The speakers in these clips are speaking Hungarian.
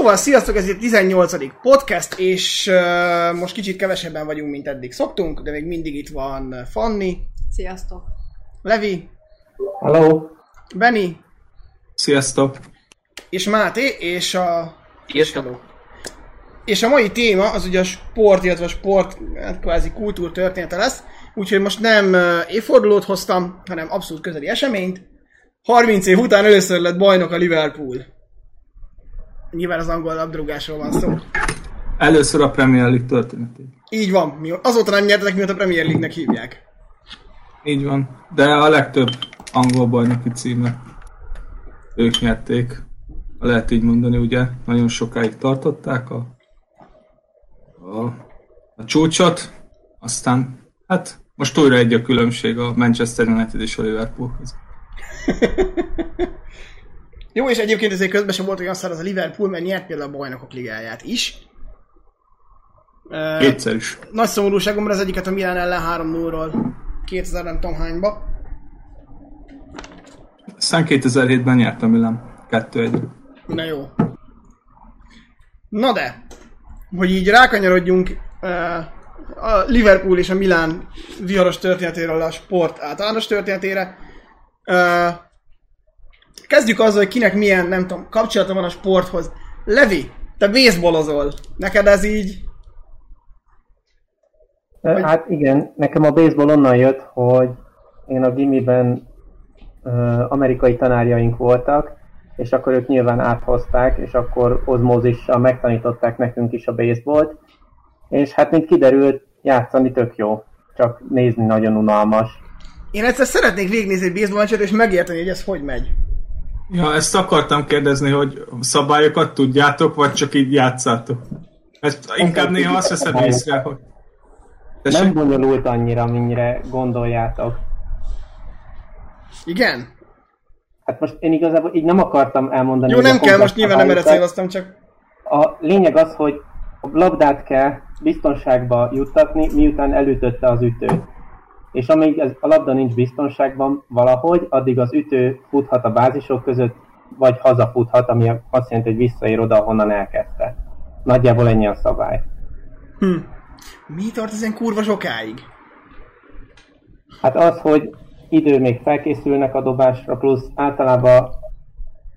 Szóval, sziasztok, ez itt 18. podcast, és uh, most kicsit kevesebben vagyunk, mint eddig szoktunk, de még mindig itt van Fanni, Sziasztok! Levi, Hello. Benny Sziasztok! és Máté, és a... Sziasztok! És a mai téma az ugye a sport, illetve a sport hát kvázi kultúrtörténete lesz, úgyhogy most nem évfordulót hoztam, hanem abszolút közeli eseményt. 30 év után először lett bajnok a Liverpool. Nyilván az angol labdarúgásról van szó. Először a Premier League történetében. Így van, azóta nem nyertek, mióta Premier League-nek hívják. Így van. De a legtöbb angol bajnoki címet ők nyerték. Lehet így mondani, ugye? Nagyon sokáig tartották a, a, a csúcsot, aztán hát most újra egy a különbség a Manchester United és a Liverpool között. Jó, és egyébként ezért közben sem volt olyan szar az a Liverpool, mert nyert például a bajnokok ligáját is. Kétszer is. nagy szomorúságomra az egyiket a Milán ellen 3-0-ról 2000 nem tudom hányba. Aztán 2007-ben nyert a Milan 2-1. Na jó. Na de, hogy így rákanyarodjunk a Liverpool és a Milán viharos történetéről a sport általános történetére. Kezdjük azzal, hogy kinek milyen, nem tudom, kapcsolata van a sporthoz. Levi, te baseballozol. Neked ez így... Ö, Hát igen, nekem a baseball onnan jött, hogy én a gimiben amerikai tanárjaink voltak, és akkor ők nyilván áthozták, és akkor ozmózissal megtanították nekünk is a baseballt, és hát mint kiderült, játszani tök jó, csak nézni nagyon unalmas. Én egyszer szeretnék végignézni egy baseball és megérteni, hogy ez hogy megy. Ja, ezt akartam kérdezni, hogy szabályokat tudjátok, vagy csak így játszátok? Ezt inkább néha azt veszed észre, hogy... Nem Tessék? bonyolult annyira, mennyire gondoljátok. Igen? Hát most én igazából így nem akartam elmondani. Jó, hogy a nem kell, most nyilván nem erre céloztam, csak... A lényeg az, hogy a labdát kell biztonságba juttatni, miután elütötte az ütőt. És amíg ez, a labda nincs biztonságban valahogy, addig az ütő futhat a bázisok között, vagy hazafuthat, ami azt jelenti, hogy visszaér oda, ahonnan elkezdte. Nagyjából ennyi a szabály. Hm. Mi tart ezen kurva sokáig? Hát az, hogy idő még felkészülnek a dobásra, plusz általában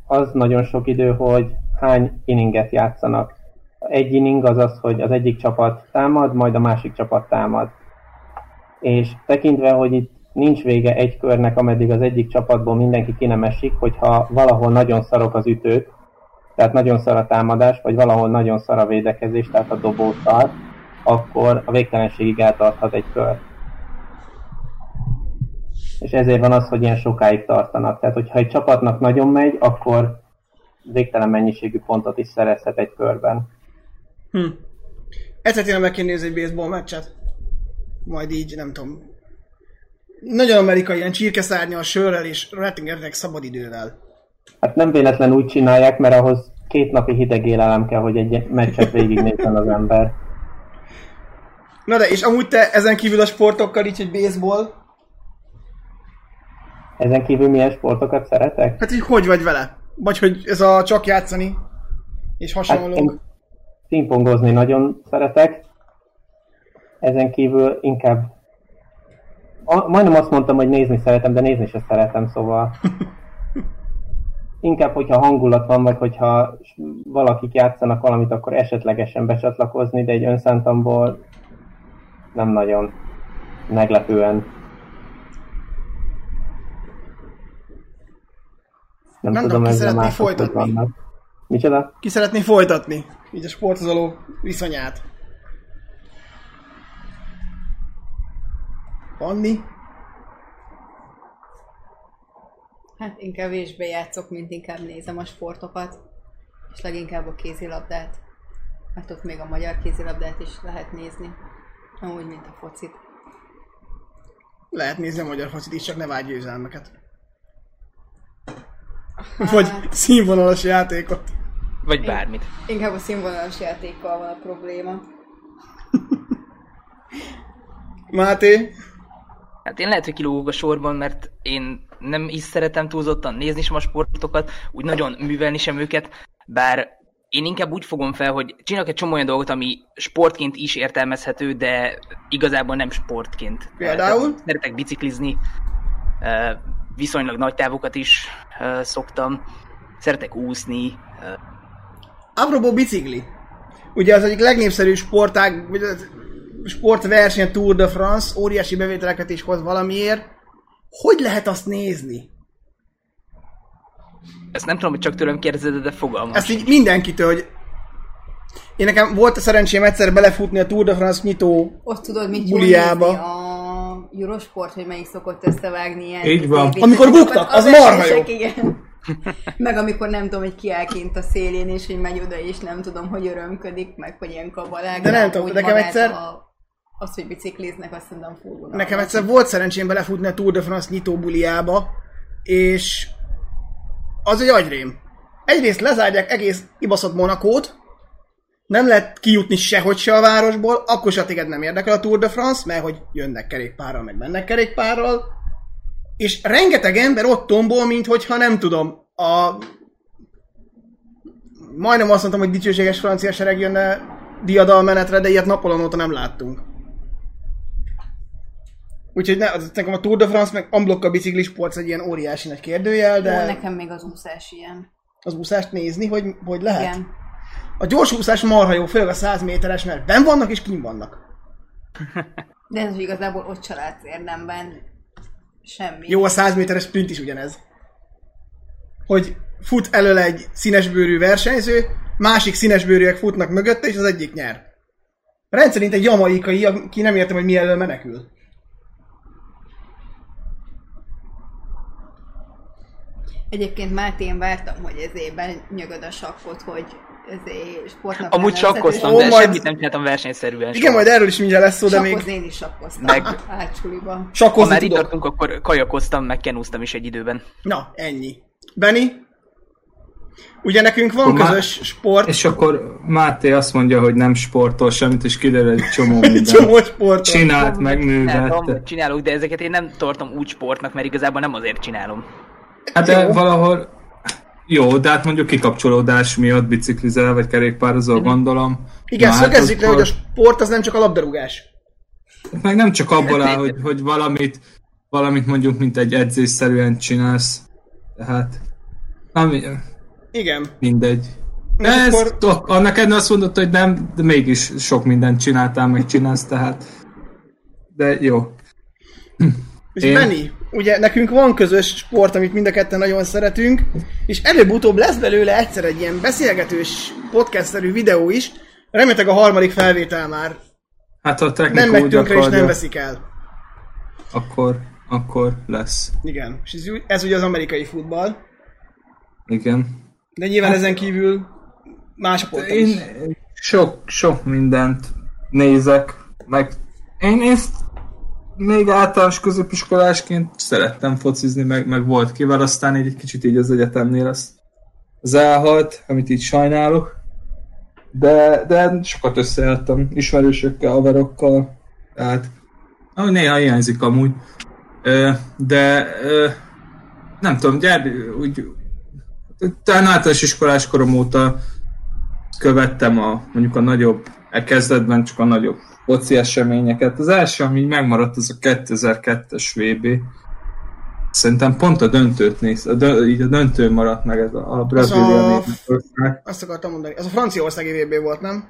az nagyon sok idő, hogy hány inninget játszanak. Egy inning az az, hogy az egyik csapat támad, majd a másik csapat támad. És tekintve, hogy itt nincs vége egy körnek, ameddig az egyik csapatból mindenki ki nem esik, hogyha valahol nagyon szarok az ütők, tehát nagyon szar a támadás, vagy valahol nagyon szar a védekezés, tehát a dobó szar, akkor a végtelenségig eltarthat egy kör és ezért van az, hogy ilyen sokáig tartanak. Tehát, hogyha egy csapatnak nagyon megy, akkor végtelen mennyiségű pontot is szerezhet egy körben. Hm. Egyszer tényleg meg kéne nézni egy baseball meccset. Majd így, nem tudom. Nagyon amerikai, ilyen csirkeszárnyal, sörrel és rettengetnek szabadidővel. Hát nem véletlen úgy csinálják, mert ahhoz két napi hideg élelem kell, hogy egy meccset végignézzen az ember. Na de, és amúgy te ezen kívül a sportokkal így, hogy baseball, Ezen kívül milyen sportokat szeretek? hát így hogy vagy vele? Vagy hogy ez a csak játszani, és Hát hasonlók. én pingpongozni nagyon szeretek. Ezen kívül inkább a, majdnem azt mondtam, hogy nézni szeretem, de nézni se szeretem, szóval inkább, hogyha hangulat van, vagy hogyha valakik játszanak valamit, akkor esetlegesen becsatlakozni, de egy önszántamból nem nagyon meglepően. Nem, Nem tudom, ki szeretné folytatni. vannak. Micsoda? Ki szeretné folytatni így a sporthoz való viszonyát? Panni? Hát én kevésbé játszok, mint inkább nézem a sportokat, és leginkább a kézilabdát. Mert ott még a magyar kézilabdát is lehet nézni. Nem úgy, mint a focit. Lehet nézni a magyar focit is, csak ne vágy győzelmeket. Vagy színvonalas játékot. Vagy bármit. Inkább a színvonalas játékkal van a probléma. Máté? Hát én lehet, hogy kilógok a sorban, mert én nem is szeretem túlzottan nézni sem a sportokat, úgy nagyon művelni sem őket, bár én inkább úgy fogom fel, hogy csinálok egy csomó olyan dolgot, ami sportként is értelmezhető, de igazából nem sportként. Például? Szeretek biciklizni, viszonylag nagy távokat is szoktam, szeretek úszni, Apropó bicikli. Ugye az egyik legnépszerűbb sportág, sportverseny a Tour de France, óriási bevételeket is hoz valamiért. Hogy lehet azt nézni? ezt nem tudom, hogy csak tőlem kérdezed, de fogalmam. Ezt így mindenkitől, hogy én nekem volt a szerencsém egyszer belefutni a Tour de France nyitó Ott tudod, mit Buliába. a Eurosport, hogy melyik szokott összevágni ilyen Így van. tévét. Amikor buktak, az marha jó. Igen. meg amikor nem tudom, hogy ki áll kint a szélén, és hogy megy oda, és nem tudom, hogy örömködik, meg hogy ilyen kabalák. De nem tudom, nekem egyszer- A, az, hogy bicikliznek, azt szerintem fúrva. Nekem egyszer volt szerencsém belefutni a Tour de France nyitó buliába, és az egy agyrém. Egyrészt lezárják egész ibaszott Monakót, nem lehet kijutni sehogy se a városból, akkor se téged nem érdekel a Tour de France, mert hogy jönnek kerékpárral, meg mennek kerékpárral, és rengeteg ember ott tombol, mint hogyha nem tudom, a... Majdnem azt mondtam, hogy dicsőséges francia sereg jönne diadalmenetre, de ilyet Napoleon óta nem láttunk. Úgyhogy ne, az, nekem a Tour de France meg unblock a biciklis sport egy ilyen óriási nagy kérdőjel, De... de nekem még az úszás ilyen. az úszást nézni, hogy, hogy lehet. Igen. A gyors úszás marha jó, főleg a 100 méteres, mert ben vannak és kim vannak. De ez igazából ott se látsz érdemben semmi. Jó, a 100 méteres sprint is ugyanez. Hogy fut elől egy színesbőrű versenyző, másik színesbőrűek futnak mögötte, és az egyik nyer. Rendszerint egy jamaikai, aki nem értem, hogy mi elől menekül. Egyébként Máté, én vártam, hogy ezében nyögöd a sakkot, hogy ezért sportnak Amúgy sakkoztam, de majd- semmit nem csináltam versenyszerűen. Igen, majd erről is mindjárt lesz szó, de még Sakkozni én is sakkoztam. Meg- Átsuliba. Ha sakkozni már itt tudok. tartunk, akkor kajakoztam, meg kenúztam is egy időben. Na, ennyi. Benny? Ugye nekünk van Akkor közös sport, És akkor Máté azt mondja, hogy nem sportol semmit, és kiderül egy csomó mindent. csomó sport. Csinált, meg Nem, művelt. csinálok, de ezeket én nem tartom úgy sportnak, mert igazából nem azért csinálom. Hát de Jó. valahol jó, de hát mondjuk kikapcsolódás miatt biciklizel, vagy kerékpározol, gondolom. Igen, Na, hát szögezzük le, akkor- hogy a sport az nem csak a labdarúgás. Meg nem csak abból áll, hogy, hogy valamit, valamit mondjuk, mint egy edzésszerűen csinálsz. Tehát, ami, Igen. mindegy. És Ez, akkor- akkor... annak ennél azt mondod, hogy nem, de mégis sok mindent csináltál, meg csinálsz, tehát. De jó. És Én- Benny, ugye nekünk van közös sport, amit mind a ketten nagyon szeretünk, és előbb-utóbb lesz belőle egyszer egy ilyen beszélgetős, podcast-szerű videó is, remélhetőleg a harmadik felvétel már Hát a nem technika megy úgy tönkre és akarja, nem veszik el. akkor, akkor lesz. Igen, és ez, ez ugye az amerikai futball, Igen. de nyilván ezen kívül más is. Én sok, sok mindent nézek, meg én ezt még általános középiskolásként szerettem focizni, meg, meg volt kivel, aztán így egy kicsit így az egyetemnél az, az elhalt, amit így sajnálok. De, de sokat összeálltam ismerősökkel, haverokkal, tehát ah, néha hiányzik amúgy. Ö, De nem tudom, gyere, úgy talán általános iskolás korom óta követtem a, mondjuk a nagyobb, e kezdetben csak a nagyobb foci eseményeket. Az első, ami megmaradt, az a 2002-es VB. Szerintem pont a döntőt néz, a dö, így a döntő maradt meg ez a, a Brazília a- Azt akartam mondani. Az a franciaországi VB volt, nem?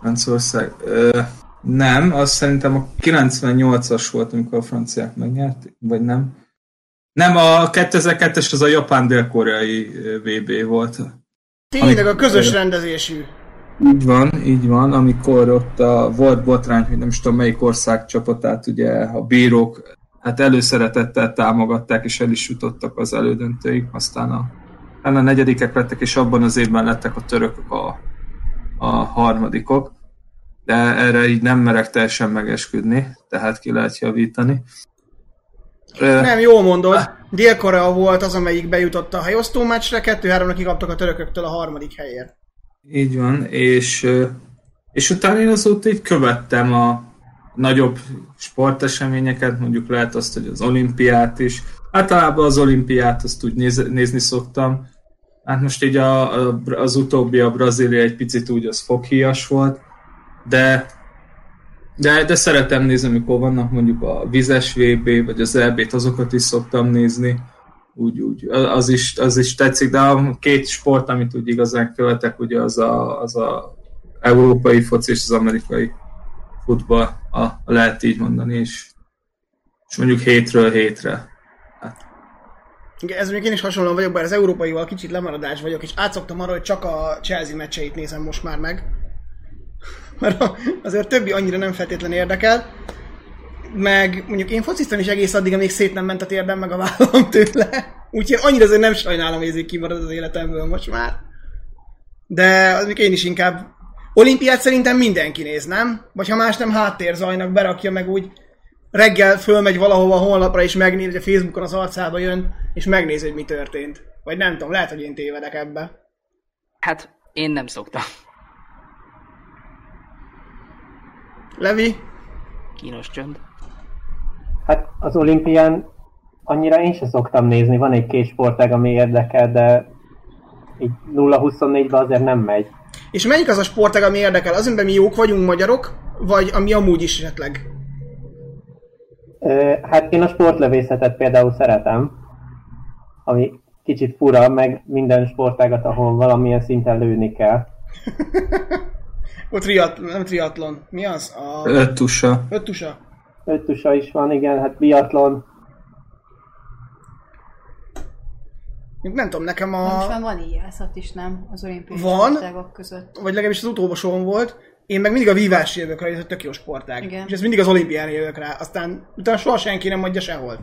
Franciaország. Ö, nem, az szerintem a 98-as volt, amikor a franciák megnyerték, vagy nem. Nem, a 2002-es az a japán-dél-koreai VB volt. Tényleg a közös rendezésű. Így van, így van, amikor ott a, volt botrány, hogy nem is tudom melyik ország csapatát, ugye a bírók hát előszeretettel támogatták, és el is jutottak az elődöntőig, aztán a, aztán a negyedikek lettek, és abban az évben lettek a törökök a, a harmadikok, de erre így nem merek teljesen megesküdni, tehát ki lehet javítani. Nem, jól mondod. Dél-Korea volt az, amelyik bejutott a hajóztó meccsre, 2-3-ra kikaptak a törököktől a harmadik helyért. Így van, és, és utána én azóta így követtem a nagyobb sporteseményeket, mondjuk lehet azt, hogy az olimpiát is. Általában az olimpiát azt úgy néz, nézni szoktam. Hát most így a, a, az utóbbi, a Brazília egy picit úgy az foghíjas volt, de, de, de szeretem nézni, amikor vannak mondjuk a vizes VB, vagy az EB-t, azokat is szoktam nézni. Úgy, úgy, az is, az is tetszik, de a két sport, amit úgy igazán követek, ugye az a, az a európai foci és az amerikai futball, a, a lehet így mondani, és, és mondjuk hétről hétre. Igen, ez mondjuk én is hasonlóan vagyok, bár az európaival kicsit lemaradás vagyok, és átszoktam arra, hogy csak a Chelsea meccseit nézem most már meg. Mert azért többi annyira nem feltétlenül érdekel. Meg mondjuk én fociztam is egész addig, amíg szét nem ment a térdem, meg a vállam tőle. Úgyhogy annyira azért nem sajnálom, hogy kimarad az életemből most már. De az még én is inkább Olimpiát szerintem mindenki néz, nem? Vagy ha más nem háttérzajnak berakja meg úgy reggel fölmegy valahova a honlapra és megnézi, hogy a Facebookon az arcába jön, és megnézi, hogy mi történt. Vagy nem tudom, lehet, hogy én tévedek ebbe. Hát én nem szoktam. Levi? Kínos csönd. Hát az olimpián annyira én sem szoktam nézni, van egy-két sportág, ami érdekel, de így 0-24-ben azért nem megy. És melyik az a sportág, ami érdekel? Az, amiben mi jók vagyunk magyarok, vagy ami amúgy is esetleg? Ö, Hát én a sportlövészetet például szeretem, ami kicsit fura, meg minden sportágat, ahol valamilyen szinten lőni kell. Ott triat, nem triatlon. Mi az? A Öttusa. öttusa. Öttusa is van, igen, hát biatlon. Nem tudom, nekem De most már a... van íjászat is, nem? Az olimpiai Van? között. Vagy legalábbis az utolsón volt. Én meg mindig a vívás jövök rá, ez egy tök jó sportág. Igen. És ez mindig az olimpián jövök rá. Aztán utána soha senki nem adja sehol.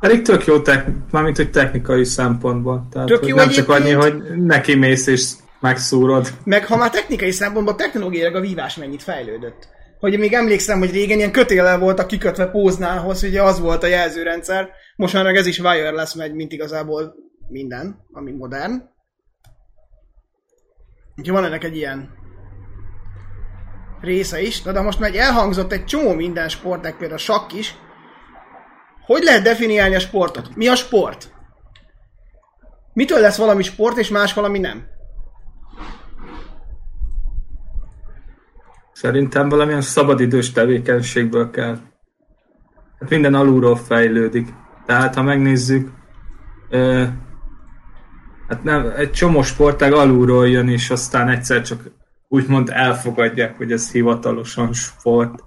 Pedig tök jó, tek- mármint hogy technikai szempontból. Tehát, Tök jó nem csak annyi, hogy neki mész és megszúrod. Meg ha már technikai szempontból technológiailag a vívás mennyit fejlődött. Hogy még emlékszem, hogy régen ilyen kötéllel voltak kikötve póznához, ugye az volt a jelzőrendszer, most már ez is wireless megy, mint igazából minden, ami modern. Úgyhogy van ennek egy ilyen része is, Na, de most meg elhangzott egy csomó minden sportág, például a sakk is. Hogy lehet definiálni a sportot? Mi a sport? Mitől lesz valami sport, és más valami nem? Szerintem valamilyen szabadidős tevékenységből kell. Hát minden alulról fejlődik. Tehát ha megnézzük, ö, hát nem, egy csomó sportág alulról jön, és aztán egyszer csak úgymond elfogadják, hogy ez hivatalosan sport.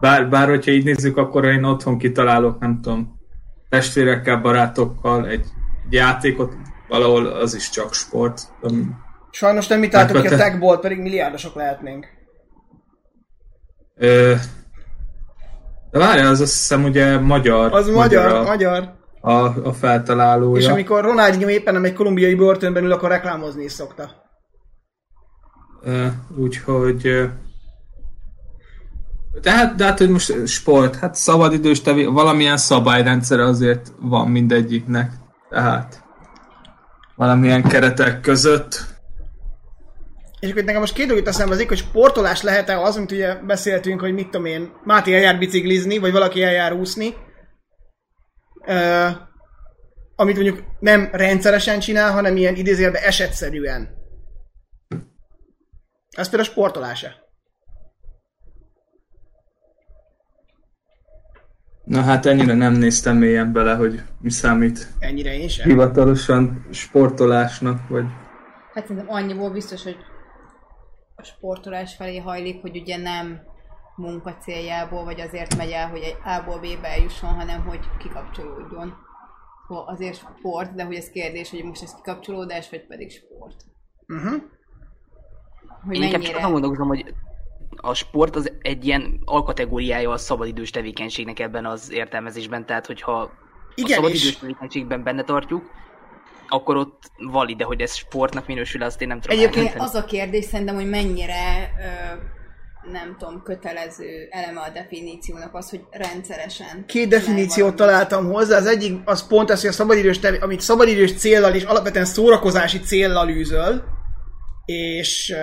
Bár, bár hogyha így nézzük, akkor én otthon kitalálok, nem tudom, testvérekkel, barátokkal egy, egy játékot, valahol az is csak sport. Sajnos nem mi találtuk ki a te- techbolt, pedig milliárdosok lehetnénk. Ö, de várjál, az azt hiszem ugye magyar. Az magyar, a, magyar. a, a feltalálója. És amikor Ronaldinho éppen nem egy kolumbiai börtönben ül, akkor reklámozni is szokta. Ö, úgyhogy... De hát, de hát, hogy most sport, hát szabadidős tevé, valamilyen szabályrendszer azért van mindegyiknek. Tehát valamilyen keretek között. És akkor itt nekem most két dolog jut eszembe, az hogy sportolás lehet-e az, amit ugye beszéltünk, hogy mit tudom én, Máté eljár biciklizni, vagy valaki eljár úszni, uh, amit mondjuk nem rendszeresen csinál, hanem ilyen idézőjelben esetszerűen. Ez például sportolása. Na hát ennyire nem néztem mélyen bele, hogy mi számít Ennyire én sem. hivatalosan sportolásnak, vagy Hát szerintem annyiból biztos, hogy a sportolás felé hajlik, hogy ugye nem munka céljából, vagy azért megy el, hogy egy A-ból B-be eljusson, hanem hogy kikapcsolódjon. Azért sport, de hogy ez kérdés, hogy most ez kikapcsolódás, vagy pedig sport. Uh-huh. Hogy Én inkább csak mennyire... azon gondolkozom, hogy a sport az egy ilyen alkategóriája a szabadidős tevékenységnek ebben az értelmezésben, tehát hogyha Igen, a szabadidős és- tevékenységben benne tartjuk, akkor ott valide, hogy ez sportnak minősül, azt én nem tudom Egyébként eldönteni. Az a kérdés szerintem, hogy mennyire ö, nem tudom, kötelező eleme a definíciónak az, hogy rendszeresen. Két definíciót találtam hozzá. Az egyik az pont az, hogy a szabadidős tevé, amit szabadidős céllal és alapvetően szórakozási céllal űzöl, és,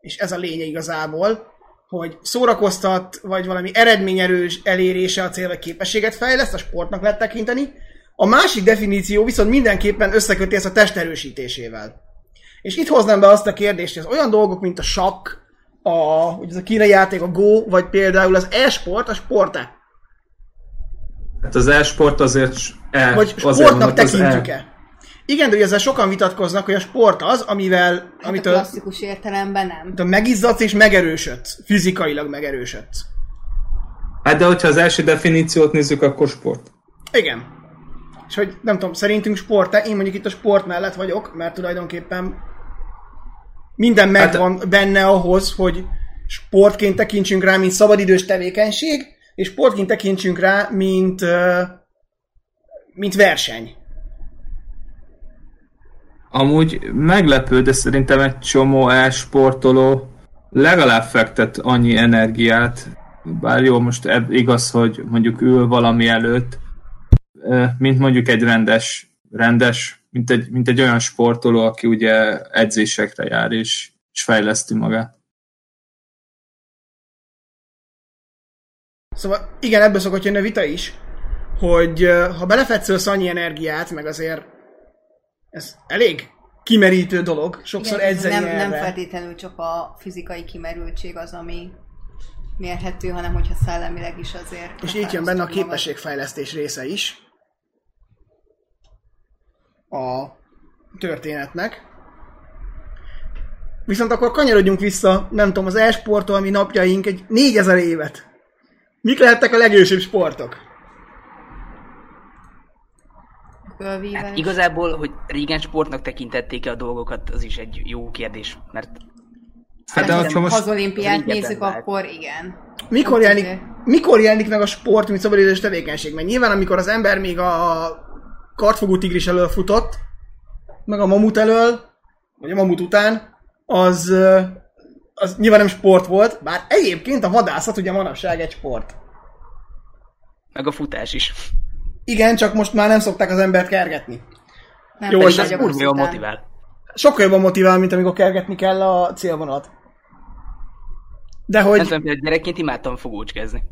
és ez a lényeg igazából, hogy szórakoztat, vagy valami eredményerős elérése a cél, vagy képességet fejleszt, a sportnak lehet tekinteni, A másik definíció viszont mindenképpen összeköti ezt a test erősítésével. És itt hoznám be azt a kérdést, hogy az olyan dolgok, mint a sakk, a, ugye ez a kínai játék, a Go, vagy például az e-sport, a sport-e? Hát az e-sport azért... E, Vagy sportnak az tekintjük-e? Igen, de ugye ezzel sokan vitatkoznak, hogy a sport az, amivel, Hát a amitől klasszikus értelemben nem. amitől megizzadsz és megerősödsz. Fizikailag megerősödsz. Hát de hogyha az első definíciót nézzük, akkor sport. Igen. És hogy nem tudom, szerintünk sport Én mondjuk itt a sport mellett vagyok, mert tulajdonképpen minden Hát- megvan benne ahhoz, hogy sportként tekintsünk rá, mint szabadidős tevékenység, és sportként tekintsünk rá, mint, mint verseny. Amúgy meglepő, de szerintem egy csomó e-sportoló legalább fektet annyi energiát, bár jó, most eb- igaz, hogy mondjuk ül valami előtt, mint mondjuk egy rendes, rendes, mint egy, mint egy olyan sportoló, aki ugye edzésekre jár és, és fejleszti magát. Szóval igen, ebből szokott jönni a vita is, hogy ha belefetszölsz annyi energiát, meg azért ez elég kimerítő dolog, sokszor Igen, edzeni nem, erre. nem feltétlenül csak a fizikai kimerültség az, ami mérhető, hanem hogyha szellemileg is azért. És itt jön benne a képességfejlesztés része is a történetnek. Viszont akkor kanyarodjunk vissza, nem tudom, az e-sporttól, ami napjaink egy 4000 évet. Mik lehettek a legősibb sportok? Hát igazából, hogy régen sportnak tekintették-e a dolgokat, az is egy jó kérdés, mert Hát de Szerintem, ha most... az olimpiát nézzük, lehet. akkor igen. Mikor jelenik, mikor jelenik meg a sport, mint szabadidős tevékenység? Mert nyilván, amikor az ember még a kartfogú tigris elől futott, meg a mamut elől, vagy a mamut után, az, az nyilván nem sport volt, bár egyébként a vadászat ugye manapság egy sport. meg a futás is. Igen, csak most már nem szokták az embert kergetni. Nem Jó, és ez kurva jól motivál. Sokkal jobban motivál, mint amikor kergetni kell a célvonalat. De Nem hogy... tudom, például gyerekként imádtam fogócskezni.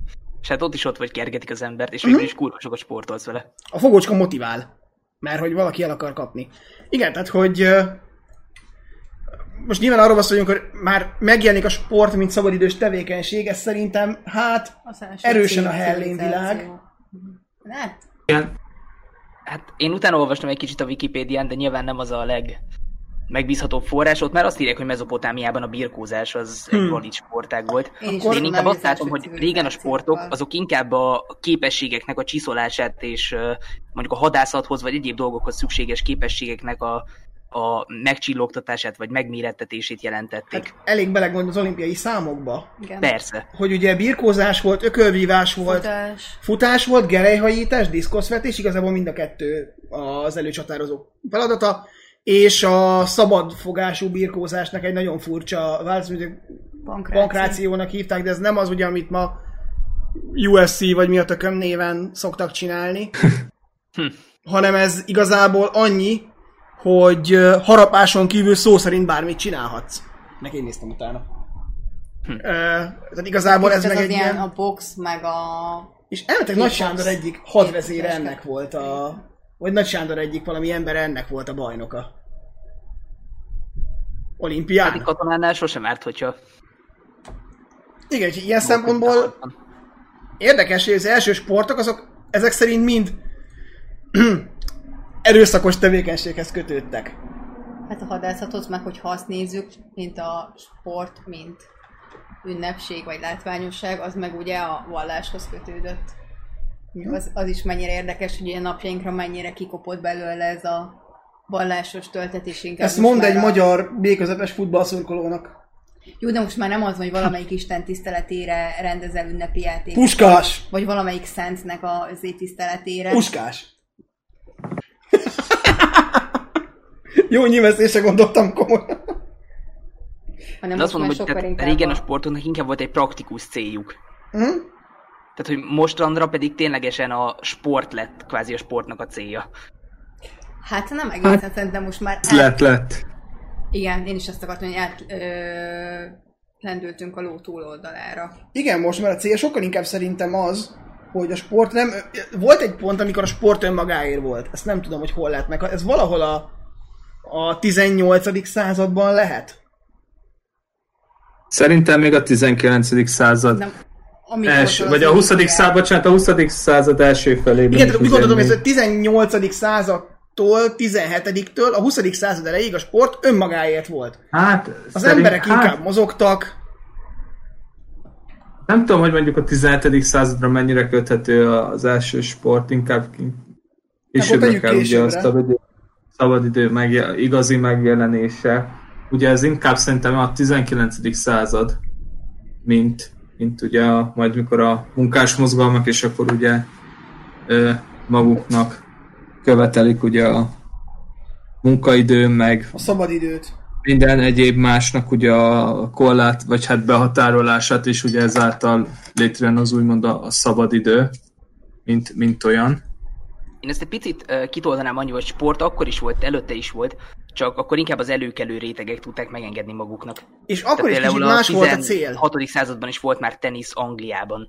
És hát ott is ott vagy kergetik az embert, és végül is kurva sokat sportolsz vele. a fogócska motivál. Mert hogy valaki el akar kapni. Igen, tehát hogy most nyilván arról beszélünk, hogy már megjelenik a sport, mint szabadidős tevékenység, ez szerintem, hát erősen a. Hellén világ. Hát, Igen. Hát én utána olvastam egy kicsit a Wikipédián, de nyilván nem az a leg megbízhatóbb forrás, ott már azt írják, hogy Mezopotámiában a birkózás az egy valid sportág volt. Én én inkább azt látom, hogy régen a sportok, azok inkább a képességeknek a csiszolását és mondjuk a hadászathoz vagy egyéb dolgokhoz szükséges képességeknek a, a megcsillogtatását vagy megmérettetését jelentették. hát elég belegondolni az olimpiai számokba, igen. Persze. hogy ugye birkózás volt, ökölvívás volt, Futás. futás volt, gerelyhajítás, diszkoszvetés, igazából mind a kettő az előcsatározó feladata, és a szabadfogású birkózásnak egy nagyon furcsa változat, Pankráció. pankrációnak hívták, de ez nem az ugye, amit ma USC vagy mi a tököm néven szoktak csinálni, hanem ez igazából annyi, hogy harapáson kívül szó szerint bármit csinálhatsz. Meg én néztem utána. Ö, tehát igazából ez, ez meg az egy ilyen, ilyen... a box, meg a... És elmetek Nagy Sándor egyik hadvezére ennek volt a... Vagy Nagy Sándor egyik valami ember ennek volt a bajnoka. Olimpián. Pedig katonánál sosem árt, hogyha Igen, úgyhogy ilyen szempontból érdekes, hogy az első sportok, azok ezek szerint mind erőszakos tevékenységhez kötődtek. Hát a hadászatot meg, hogyha azt nézzük, mint a sport, mint ünnepség vagy látványosság, az meg ugye a valláshoz kötődött. Az, az is mennyire érdekes, hogy ilyen napjainkra mennyire kikopott belőle ez a vallásos töltetés inkább. Ezt mond egy a... magyar B-közepes futballszurkolónak. Jó, de most már nem az, hogy valamelyik Isten tiszteletére rendezel ünnepi játékot. Puskás! Vagy valamelyik szentnek az tiszteletére. Puskás! Jó nyilvesszésre gondoltam komolyan. hanem De azt mondom, hogy tehát régen a a... sportoknak inkább volt egy praktikus céljuk. Hm? Tehát, hogy mostanra pedig ténylegesen a sport lett kvázi a sportnak a célja. Hát nem egészen, szerintem most már... Lett, lett. Igen, én is azt akartam, hogy át, ö, lendültünk a ló túloldalára. Igen, most már a cél sokkal inkább szerintem az, hogy a sport nem... Volt egy pont, amikor a sport önmagáért volt. Ezt nem tudom, hogy hol lehet meg. Ez valahol a, a 18. században lehet? Szerintem még a 19. század. Nem, az vagy a az 20. önmagát- század, bocsánat, a 20. század első felében. Igen, úgy gondolom, hogy ez a 18. századtól 17-től a 20. század elejéig a sport önmagáért volt. Hát, Az szerint- emberek hát, inkább mozogtak, Nem tudom, hogy mondjuk a 17. századra mennyire köthető az első sport, inkább későbbre kell ugye a későbbre. szabadidő, megje, igazi megjelenése. Ugye ez inkább szerintem a 19. század, mint, mint ugye a, majd mikor a munkás mozgalmak, és akkor ugye ö, maguknak követelik ugye a munkaidő, meg a szabadidőt. minden egyéb másnak ugye a korlát, vagy hát behatárolását, és ugye ezáltal létrejön az úgymond a, a szabadidő, mint, mint olyan. Én ezt egy picit uh, kitoldanám annyi, hogy sport akkor is volt, előtte is volt, csak akkor inkább az előkelő rétegek tudták megengedni maguknak. És akkor is kicsit más volt a cél. 16. században is volt már tenisz Angliában.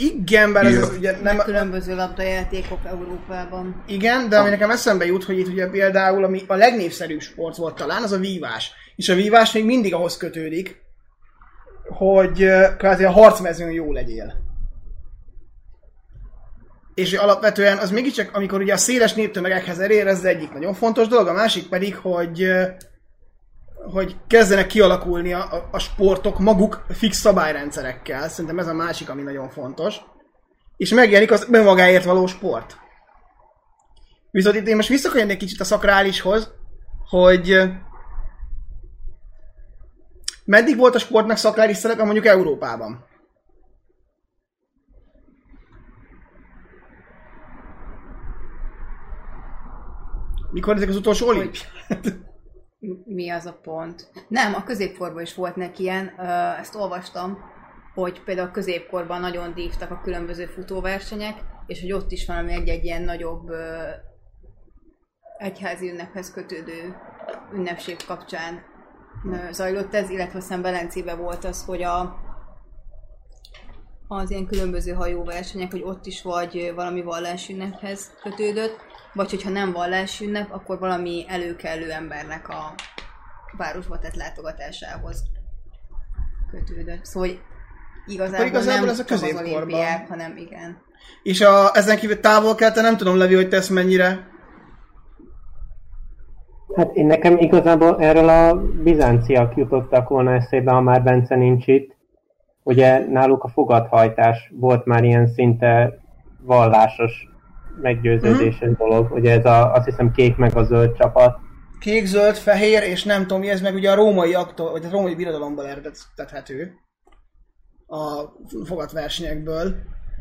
Igen, bár ez, ez ugye nem... Meg különböző labdajátékok Európában. Igen, de ami nekem eszembe jut, hogy itt ugye például ami a legnépszerűbb sport volt talán, az a vívás. És a vívás még mindig ahhoz kötődik, hogy kvázi a harcmezőn jó legyél. És alapvetően az mégiscsak, amikor ugye a széles néptömegekhez elér, ez az egyik nagyon fontos dolog, a másik pedig, hogy hogy kezdenek kialakulni a, a, sportok maguk fix szabályrendszerekkel. Szerintem ez a másik, ami nagyon fontos. És megjelenik az önmagáért való sport. Viszont itt én most visszakanyarodnék egy kicsit a szakrálishoz, hogy meddig volt a sportnak szakrális szerepe mondjuk Európában? Mikor ezek az utolsó olimpiák? Mi az a pont? Nem, a középkorban is volt neki ilyen, ezt olvastam, hogy például a középkorban nagyon dívtak a különböző futóversenyek, és hogy ott is valami egy-egy ilyen nagyobb egyházi ünnephez kötődő ünnepség kapcsán zajlott ez, illetve aztán Belencében volt az, hogy a, az ilyen különböző hajóversenyek, hogy ott is vagy valami vallásünnephez kötődött, vagy hogyha nem vallásünnep, akkor valami előkelő embernek a városba tett látogatásához kötődött. Szóval hogy igazából, igazából nem ez a középkorban. hanem igen. És a, ezen kívül távol keleten nem tudom, Levi, hogy tesz mennyire. Hát én nekem igazából erről a bizánciak jutottak volna eszébe, ha már Bence nincs itt. Ugye náluk a fogadhajtás volt már ilyen szinte vallásos meggyőződéses dolog. Ugye ez a, azt hiszem kék meg a zöld csapat. Kék, zöld, fehér, és nem tudom mi, ez meg ugye a római aktól, vagy a római birodalomból eredethető. A fogatversenyekből.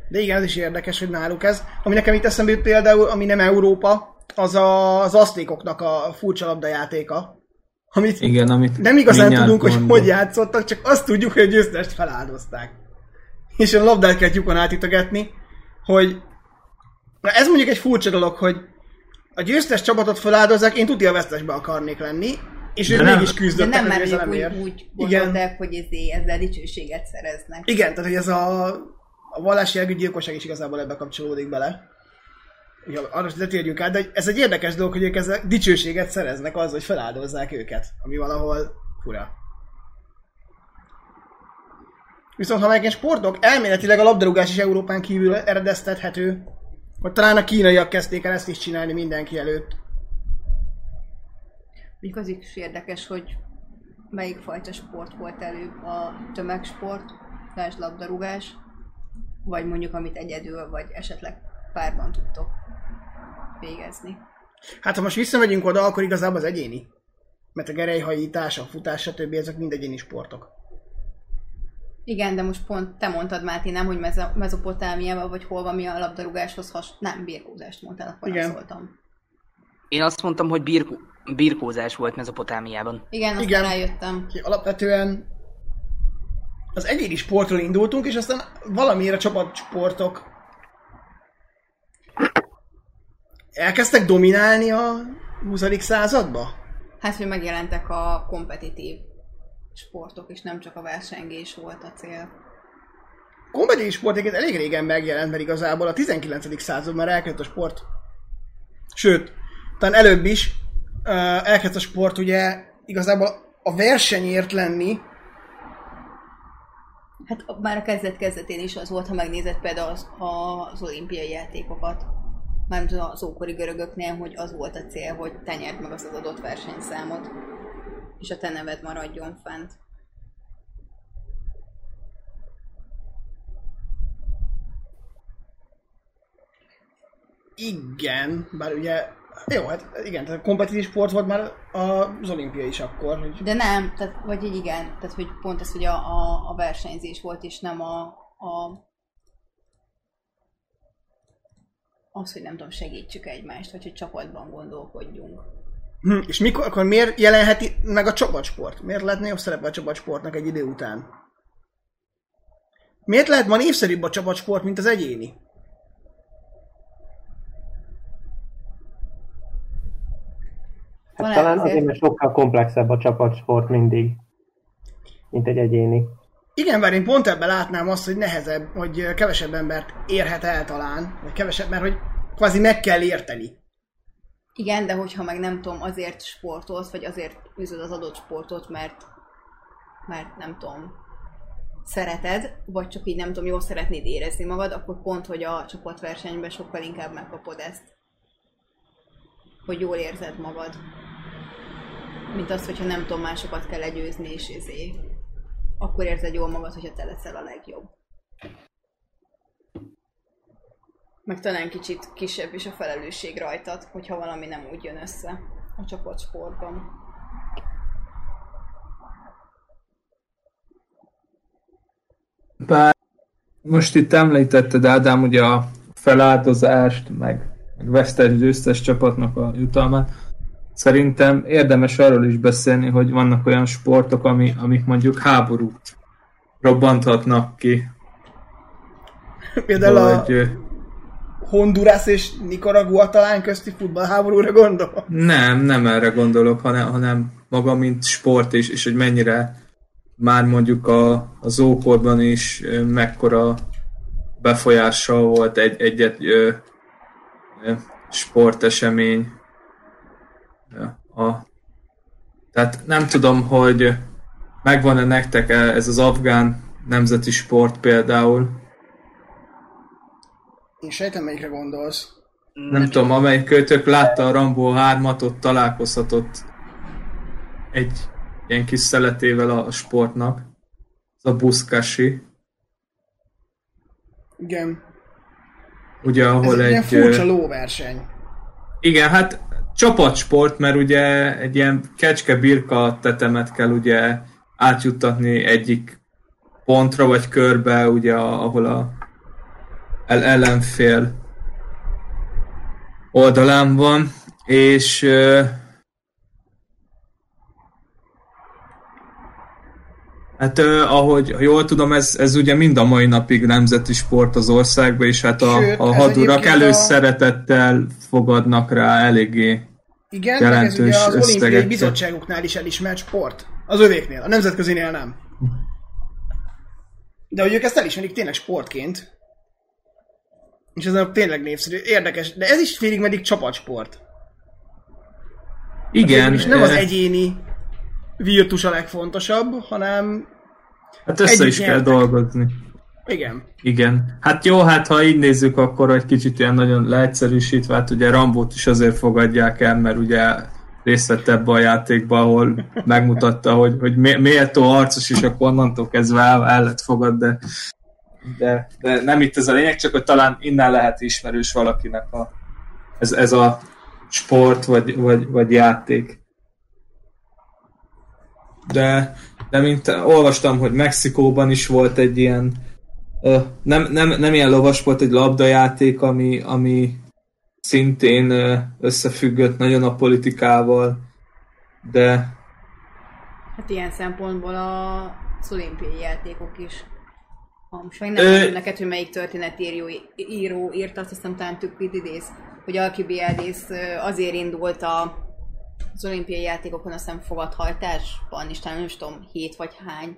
De igen, ez is érdekes, hogy náluk ez. Ami nekem itt eszembe jut például, ami nem Európa, az a, az asztékoknak a furcsa labdajátéka. Amit Igen, amit nem igazán tudunk, hogy mondok. hogy játszottak, csak azt tudjuk, hogy a győztest feláldozták. És a labdát kell lyukon átütögetni, hogy na ez mondjuk egy furcsa dolog, hogy a győztes csapatot feláldozzák, én tudja a vesztesbe akarnék lenni, és ők De nem- mégis De küzdöttek nem a már győzelemért. úgy, úgy Igen. gondolták, hogy ezé, ezzel dicsőséget szereznek. Igen, tehát hogy ez a, a vallási jelgű gyilkosság is igazából ebbe kapcsolódik bele. Ugye, arra is letérjünk át, de ez egy érdekes dolog, hogy ők ezzel dicsőséget szereznek az, hogy feláldozzák őket, ami valahol fura. Viszont ha megint sportok, elméletileg a labdarúgás is Európán kívül eredeztethető. Hogy talán a kínaiak kezdték el ezt is csinálni mindenki előtt. Mondjuk az is érdekes, hogy melyik fajta sport volt előbb, a tömegsport, fels labdarúgás, vagy mondjuk amit egyedül, vagy esetleg párban tudtok végezni. Hát ha most visszamegyünk oda, akkor igazából az egyéni. Mert a gerelyhajítás, a futás, stb. ezek mind egyéni sportok. Igen, de most pont te mondtad, Máté, nem, hogy Mez- Mezopotámiában, vagy hol van mi a labdarúgáshoz has... Nem, birkózást mondtál, akkor Igen. szóltam. Én azt mondtam, hogy birkó, birkózás volt Mezopotámiában. Igen, aztán Igen. rájöttem. Alapvetően az egyéni sportról indultunk, és aztán valamiért a csapatsportok elkezdtek dominálni a 20. századba? Hát, hogy megjelentek a kompetitív sportok, és nem csak a versengés volt a cél. Kompetitív kompetitív sport egyébként elég régen megjelent, mert igazából a 19. században már elkezdett a sport. Sőt, talán előbb is uh, elkezdett a sport ugye igazából a versenyért lenni, Hát már a kezdet-kezdetén is az volt, ha megnézed például az, az olimpiai játékokat. Mármint az ókori görögöknél, hogy az volt a cél, hogy te nyerd meg az adott versenyszámot, és a te neved maradjon fent. igen, bár ugye, jó, hát igen, tehát kompetitív sport volt már az olimpia is akkor, hogy De nem, tehát, vagy így igen, tehát hogy pont ez, hogy a, a, a versenyzés volt, és nem a, a az, hogy nem tudom, segítsük egymást, vagy hogy csapatban gondolkodjunk. Hm, és mikor, akkor miért jelenheti meg a csapatsport? Miért lehetne jobb szerepe a csapatsportnak egy idő után? Miért lehet ma népszerűbb a csapatsport, mint az egyéni? Hát Talán azért, mert sokkal komplexebb a csapatsport mindig, mint egy egyéni. Igen, bár én pont ebben látnám azt, hogy nehezebb, hogy kevesebb embert érhet el talán, vagy kevesebb, mert hogy kvázi meg kell érteni. Igen, de hogyha meg nem tudom, azért sportolsz, vagy azért űzöd az adott sportot, mert, mert nem tudom, szereted, vagy csak így nem tudom, jól szeretnéd érezni magad, akkor pont, hogy a csapatversenyben sokkal inkább megkapod ezt. Hogy jól érzed magad. Mint az, hogyha nem tudom, másokat kell legyőzni, és ezé. Akkor érzed jól magad, hogyha te leszel a legjobb. Meg talán kicsit kisebb is a felelősség rajtad, hogyha valami nem úgy jön össze a csapatsportban. Bár most itt említetted, Ádám, ugye a feláldozást, meg, meg vesztes győztes csapatnak a jutalmát. Szerintem érdemes arról is beszélni, hogy vannak olyan sportok, ami, amik mondjuk háborút robbanthatnak ki. Például a Hogy, ö, Honduras és Nicaragua talán közti futballháborúra gondol. nem, nem erre gondolok, hanem, hanem maga, mint sport, és, és hogy mennyire már mondjuk a, az ókorban is mekkora befolyással volt egy, egy-egy ö, ö, sportesemény. A, tehát nem tudom, hogy megvan-e nektek ez az afgán nemzeti sport például. Én sejtem, melyikre gondolsz. Nem tudom, amelyik kötök látta a Rambo 3-at, ott találkozhatott egy ilyen kis szeletével a sportnak. Ez a buszkasi. Igen. Ugye, Ez ahol egy ilyen egy... furcsa ö, lóverseny. Igen, hát csapatsport, mert ugye egy ilyen kecske-birka tetemet kell ugye átjuttatni egyik pontra vagy körbe, ugye ahol a el- ellenfél oldalán van, és ö, Hát ahogy jól tudom, ez, ez ugye mind a mai napig nemzeti sport az országban, és hát a, Sőt, a hadurak a- előszeretettel fogadnak rá eléggé. Igen, meg ez Jelentős ugye az olimpiai összegekkel. bizottságoknál is elismert sport. Az övéknél, a nemzetközinél nem. De hogy ők ezt elismerik tényleg sportként. És ez a tényleg népszerű. Érdekes, de ez is félig meddig csapatsport. Igen, És nem az ö, egyéni virtus a legfontosabb, hanem hát össze is kell nyertek. dolgozni. igen. Igen. Hát jó, hát ha így nézzük, akkor egy kicsit ilyen nagyon leegyszerűsítve, hát ugye Rambót is azért fogadják el, mert ugye részt vett ebbe a játékba, ahol megmutatta, hogy, hogy mé- méltó harcos is, akkor onnantól kezdve el, el lett fogad, de, de, de nem itt ez a lényeg, csak hogy talán innen lehet ismerős valakinek a, ez, ez a sport vagy, vagy, vagy játék. De, de mint olvastam, hogy Mexikóban is volt egy ilyen nem, nem, nem ilyen lovasport, egy labdajáték, ami, ami szintén összefüggött nagyon a politikával, de Hát ilyen szempontból a, olimpiai játékok is. Ha most meg nem Ö- neked, hogy melyik történetíró író írta, azt hiszem talán Tükpididész, hogy Alkibiadész azért indult a, az olimpiai játékokon, azt hiszem fogadhajtásban is, talán nem is tudom, hét vagy hány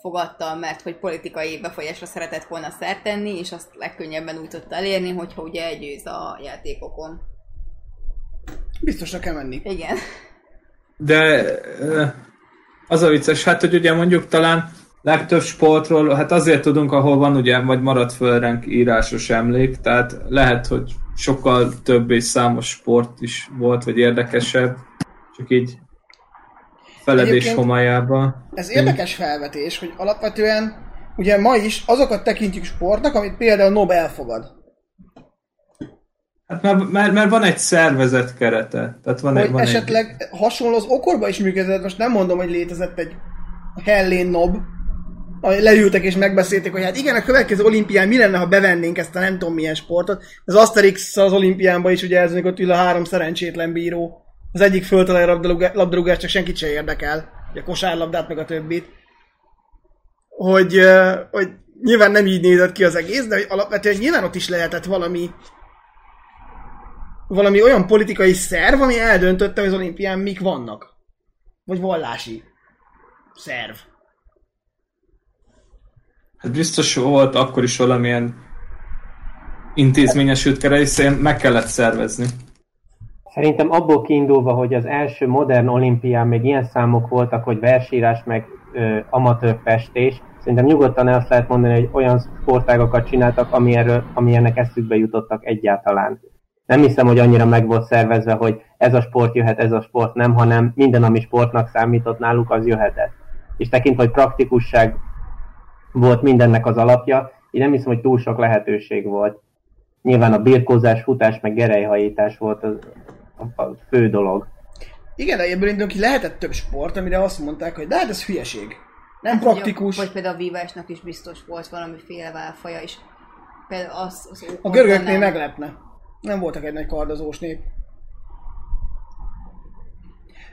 fogadta, mert hogy politikai befolyásra szeretett volna szert tenni, és azt legkönnyebben úgy tudta elérni, hogyha ugye győz a játékokon. Biztosra kell menni. Igen. De az a vicces, hát hogy ugye mondjuk talán legtöbb sportról, hát azért tudunk, ahol van ugye, vagy maradt föl ránk írásos emlék, tehát lehet, hogy sokkal több és számos sport is volt, vagy érdekesebb, csak így feledés Egyébként- homályába. Ez érdekes felvetés, hogy alapvetően ugye ma is azokat tekintjük sportnak, amit például Nobel elfogad. Hát mert, mert, mert van egy szervezet kerete. Tehát van, egy, Hogy van esetleg hasonló az okorban is működött, most nem mondom, hogy létezett egy Hellén Nob, leültek és megbeszélték, hogy hát igen, a következő olimpián mi lenne, ha bevennénk ezt a nem tudom milyen sportot. Az Asterix az olimpiánban is ugye ez, amikor ül a három szerencsétlen bíró. Az egyik föltalálja a labdarúgá- labdarúgást, csak senkit se érdekel. Ugye a kosárlabdát, meg a többit. Hogy, hogy nyilván nem így nézett ki az egész, de alapvetően nyilván ott is lehetett valami valami olyan politikai szerv, ami eldöntötte, hogy az olimpián mik vannak. Vagy vallási szerv. Biztos volt akkor is valamilyen intézményesült kere, hiszen meg kellett szervezni. Szerintem abból kiindulva, hogy az első modern olimpián még ilyen számok voltak, hogy versírás meg amatőr festés, szerintem nyugodtan el lehet mondani, hogy olyan sportágokat csináltak, ami erről, eszükbe jutottak egyáltalán. Nem hiszem, hogy annyira meg volt szervezve, hogy ez a sport jöhet, ez a sport nem, hanem minden, ami sportnak számított náluk, az jöhetett. És tekintve, hogy praktikusság volt mindennek az alapja, így nem hiszem, hogy túl sok lehetőség volt. Nyilván a birkózás, futás, meg gerelyhajítás volt az, a, a fő dolog. Igen, de ebből indulunk ki lehetett több sport, amire azt mondták, hogy de hát ez hülyeség. Nem praktikus. Vagy például a vívásnak is biztos volt valamiféle válfaja is. Például az, az A görögöknél nem. meglepne. Nem voltak egy nagy kardozós nép.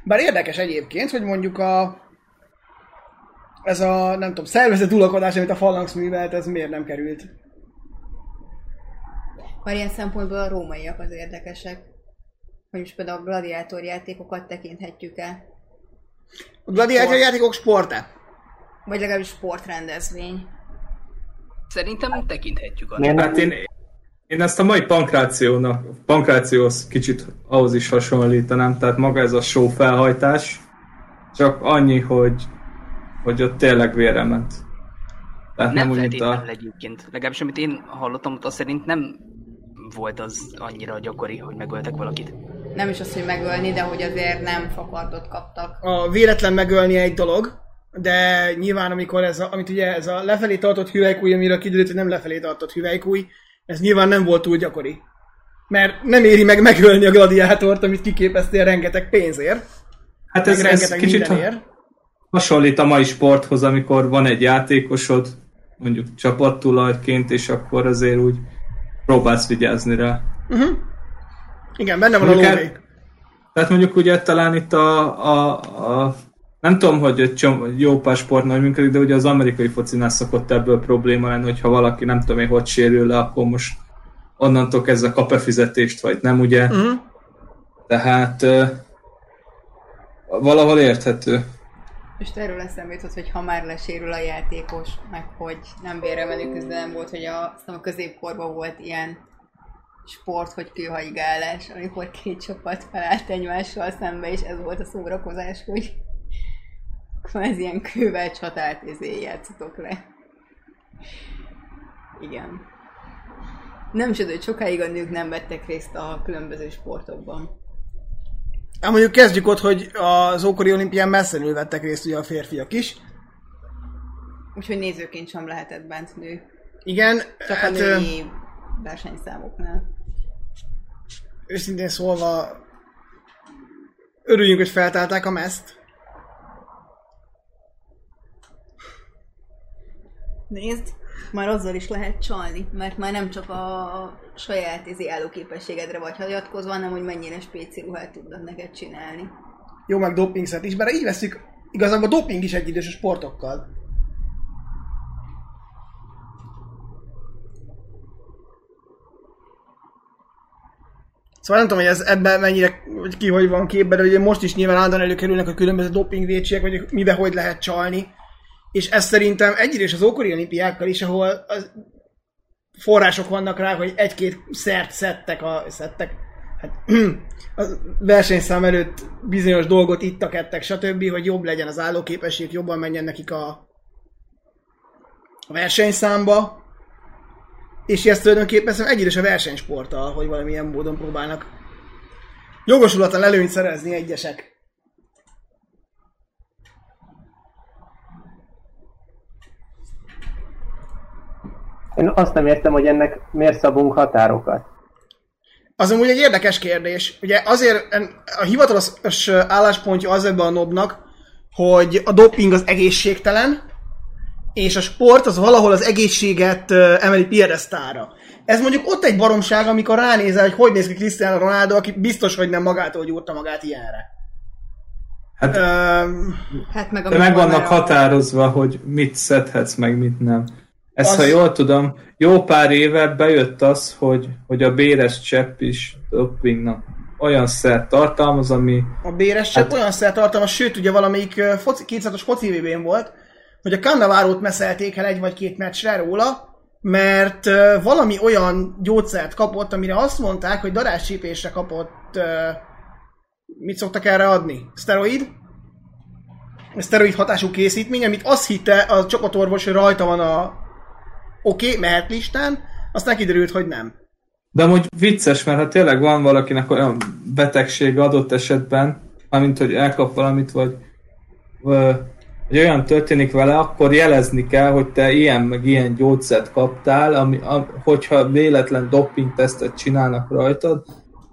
Bár érdekes egyébként, hogy mondjuk a ez a, nem tudom, szervezett ulakodás, amit a Phalanx művelt, ez miért nem került? Már ilyen szempontból a rómaiak az érdekesek. Hogy most például a gladiátor játékokat tekinthetjük el. A gladiátor játékok sporta. Vagy legalábbis sportrendezvény. Szerintem tekinthetjük annak. Nem? Hát én, én ezt a mai pankrációnak, pankrációhoz kicsit ahhoz is hasonlítanám, tehát maga ez a show felhajtás, csak annyi, hogy, hogy ott tényleg vére ment. Tehát nem, Nem mint a... feltétlenül egyébként. Legalábbis amit én hallottam, ott azt szerint nem volt az annyira gyakori, hogy megöltek valakit. Nem is az, hogy megölni, de hogy azért nem fakardot kaptak. A véletlen megölni egy dolog, de nyilván amikor ez a, amit ugye ez a lefelé tartott hüvelykúj, amire kiderült, hogy nem lefelé tartott hüvelykúj, ez nyilván nem volt túl gyakori. Mert nem éri meg megölni a gladiátort, amit kiképeztél rengeteg pénzért, Hát ez, ez rengeteg kicsit mindenért. Hasonlít a mai sporthoz, amikor van egy játékosod, mondjuk csapattulajként, és akkor azért úgy próbálsz vigyázni rá. Igen, benne van a Mondjuk el- lóvé. Tehát mondjuk ugye talán itt a, a, a nem tudom, hogy egy csom, jó pár sportnál működik, de ugye az amerikai focinál szokott ebből probléma lenni, hogyha valaki nem tudom én, hogy sérül le, akkor most onnantól kezdve kap-e fizetést, vagy nem, ugye? Uh-huh. Tehát uh, valahol érthető. És erről eszembe jutott, hogy ha már lesérül a játékos, meg hogy nem vérre menő küzdelem volt, hogy a, a középkorban volt ilyen sport, hogy kőhaigálás, amikor két csapat felállt egymással szembe, és ez volt a szórakozás, hogy kvázi ilyen kővel csatát izé játszatok le. Igen. Nem csoda, hogy sokáig a nők nem vettek részt a különböző sportokban. Hát mondjuk kezdjük ott, hogy az ókori olimpián messzenül vettek részt ugye a férfiak is. Úgyhogy nézőként sem lehetett bent nő. Igen, Csak a hát, ö, női versenyszámoknál. őszintén szólva örüljünk, hogy feltálták a meszt. Nézd, már azzal is lehet csalni, mert már nem csak a saját izé állóképességedre vagy hagyatkozva, hanem hogy mennyire spéci ruhát tudnak neked csinálni. Jó, meg dopingszert is, bár így veszük, igazából a doping is egyidős a sportokkal. Szóval nem tudom, hogy ez ebben mennyire, hogy ki hogy van képben, de ugye most is nyilván állandóan előkerülnek a különböző dopingvédségek, hogy mibe hogy lehet csalni. És ez szerintem egyre is az ókori olimpiákkal is, ahol az források vannak rá, hogy egy-két szert szedtek a szedtek, hát a versenyszám előtt bizonyos dolgot ittak, ettek, stb., hogy jobb legyen az állóképesség, jobban menjen nekik a, a versenyszámba, és ezt tulajdonképpen szerintem egyre is a versenysporttal, hogy valamilyen módon próbálnak jogosulatlan előnyt szerezni egyesek. Én azt nem értem, hogy ennek miért szabunk határokat. Az amúgy egy érdekes kérdés. Ugye azért a hivatalos álláspontja az ebben a nobnak, hogy a doping az egészségtelen, és a sport az valahol az egészséget emeli piedesztára. Ez mondjuk ott egy baromság, amikor ránézel, hogy hogy néz ki Cristiano Ronaldo, aki biztos, hogy nem magától gyúrta magát ilyenre. Hát Öm, Hát meg de meg vannak a- határozva, hogy mit szedhetsz, meg mit nem. Ezt, Az- ha jól tudom, jó pár éve bejött az, hogy, hogy a béres csepp is dopingnak olyan szert tartalmaz, ami a béres csak Hát- olyan szertartalmas, sőt ugye valamelyik foci, 200-as foci VB-n volt, hogy a Cannavárót meszelték el egy vagy két meccsre róla, mert valami olyan gyógyszert kapott, amire azt mondták, hogy daráscsípésre kapott, ö, mit szoktak erre adni? Steroid? Steroid hatású készítmény, amit azt hitte a csapatorvos, hogy rajta van a oké, okay, mehet listán, aztán kiderült, hogy nem. De amúgy vicces, mert ha tényleg van valakinek olyan betegsége adott esetben, amint hogy elkap valamit, vagy, vagy olyan történik vele, akkor jelezni kell, hogy te ilyen meg ilyen gyógyszert kaptál, ami, a, hogyha véletlen doping tesztet csinálnak rajtad,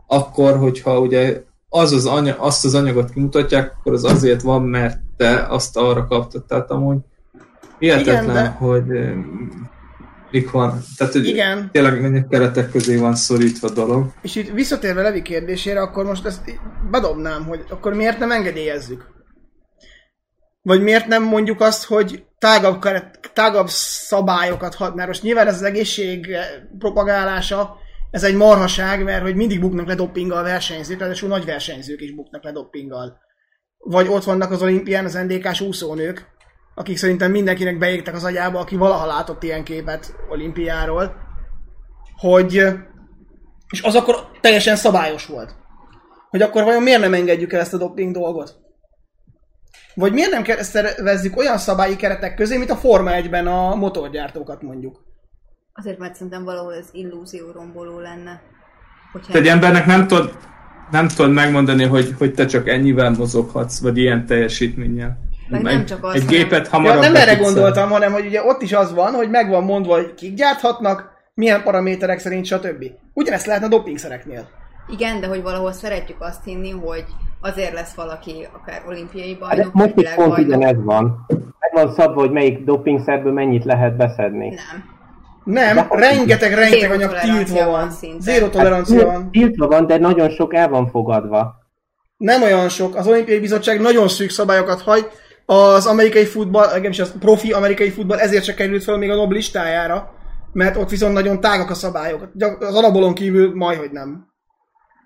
akkor, hogyha ugye az az anya, azt az anyagot kimutatják, akkor az azért van, mert te azt arra kaptad. Tehát amúgy hihetetlen, Igen, de- hogy mik van. Tehát, hogy Igen. tényleg mennyi keretek közé van szorítva a dolog. És itt visszatérve Levi kérdésére, akkor most ezt bedobnám, hogy akkor miért nem engedélyezzük? Vagy miért nem mondjuk azt, hogy tágabb, keret- tágabb szabályokat hat, mert most nyilván ez az egészség propagálása, ez egy marhaság, mert hogy mindig buknak le doppinggal versenyzők, ráadásul nagy versenyzők is buknak le doppinggal. Vagy ott vannak az olimpián az NDK-s úszónők, akik szerintem mindenkinek beégtek az agyába, aki valaha látott ilyen képet olimpiáról, hogy és az akkor teljesen szabályos volt. Hogy akkor vajon miért nem engedjük el ezt a doping dolgot? Vagy miért nem szervezzük olyan szabályi keretek közé, mint a Forma 1-ben a motorgyártókat mondjuk? Azért, mert szerintem valahol ez illúzió romboló lenne. Hogyha Te egy embernek nem tudod, nem tudod megmondani, hogy, hogy te csak ennyivel mozoghatsz, vagy ilyen teljesítménnyel. Meg nem csak az, egy hanem- gépet Ja, hamarabb nem be erre gondoltam, hanem hogy ugye ott is az van, hogy meg van mondva, hogy kik gyárthatnak, milyen paraméterek szerint, stb. Ugyanezt lehetne a dopingszereknél. Igen, de hogy valahol szeretjük azt hinni, hogy azért lesz valaki akár olimpiai Hát bajnok, most vagy is pont ugyanez van. Meg van szabva, hogy melyik dopingszerből mennyit lehet beszedni. Nem. Nem, De- rengeteg, rengeteg anyag tiltva van van. szinte. Zéró tolerancia van. Tiltva van, de nagyon sok el van fogadva. Nem olyan sok. Az olimpiai bizottság nagyon szűk szabályokat hagy. Az amerikai futball, legalábbis az profi amerikai futball ezért se került fel még a Nob listájára, mert ott viszont nagyon tágak a szabályok. Az anabolon kívül majdhogy nem.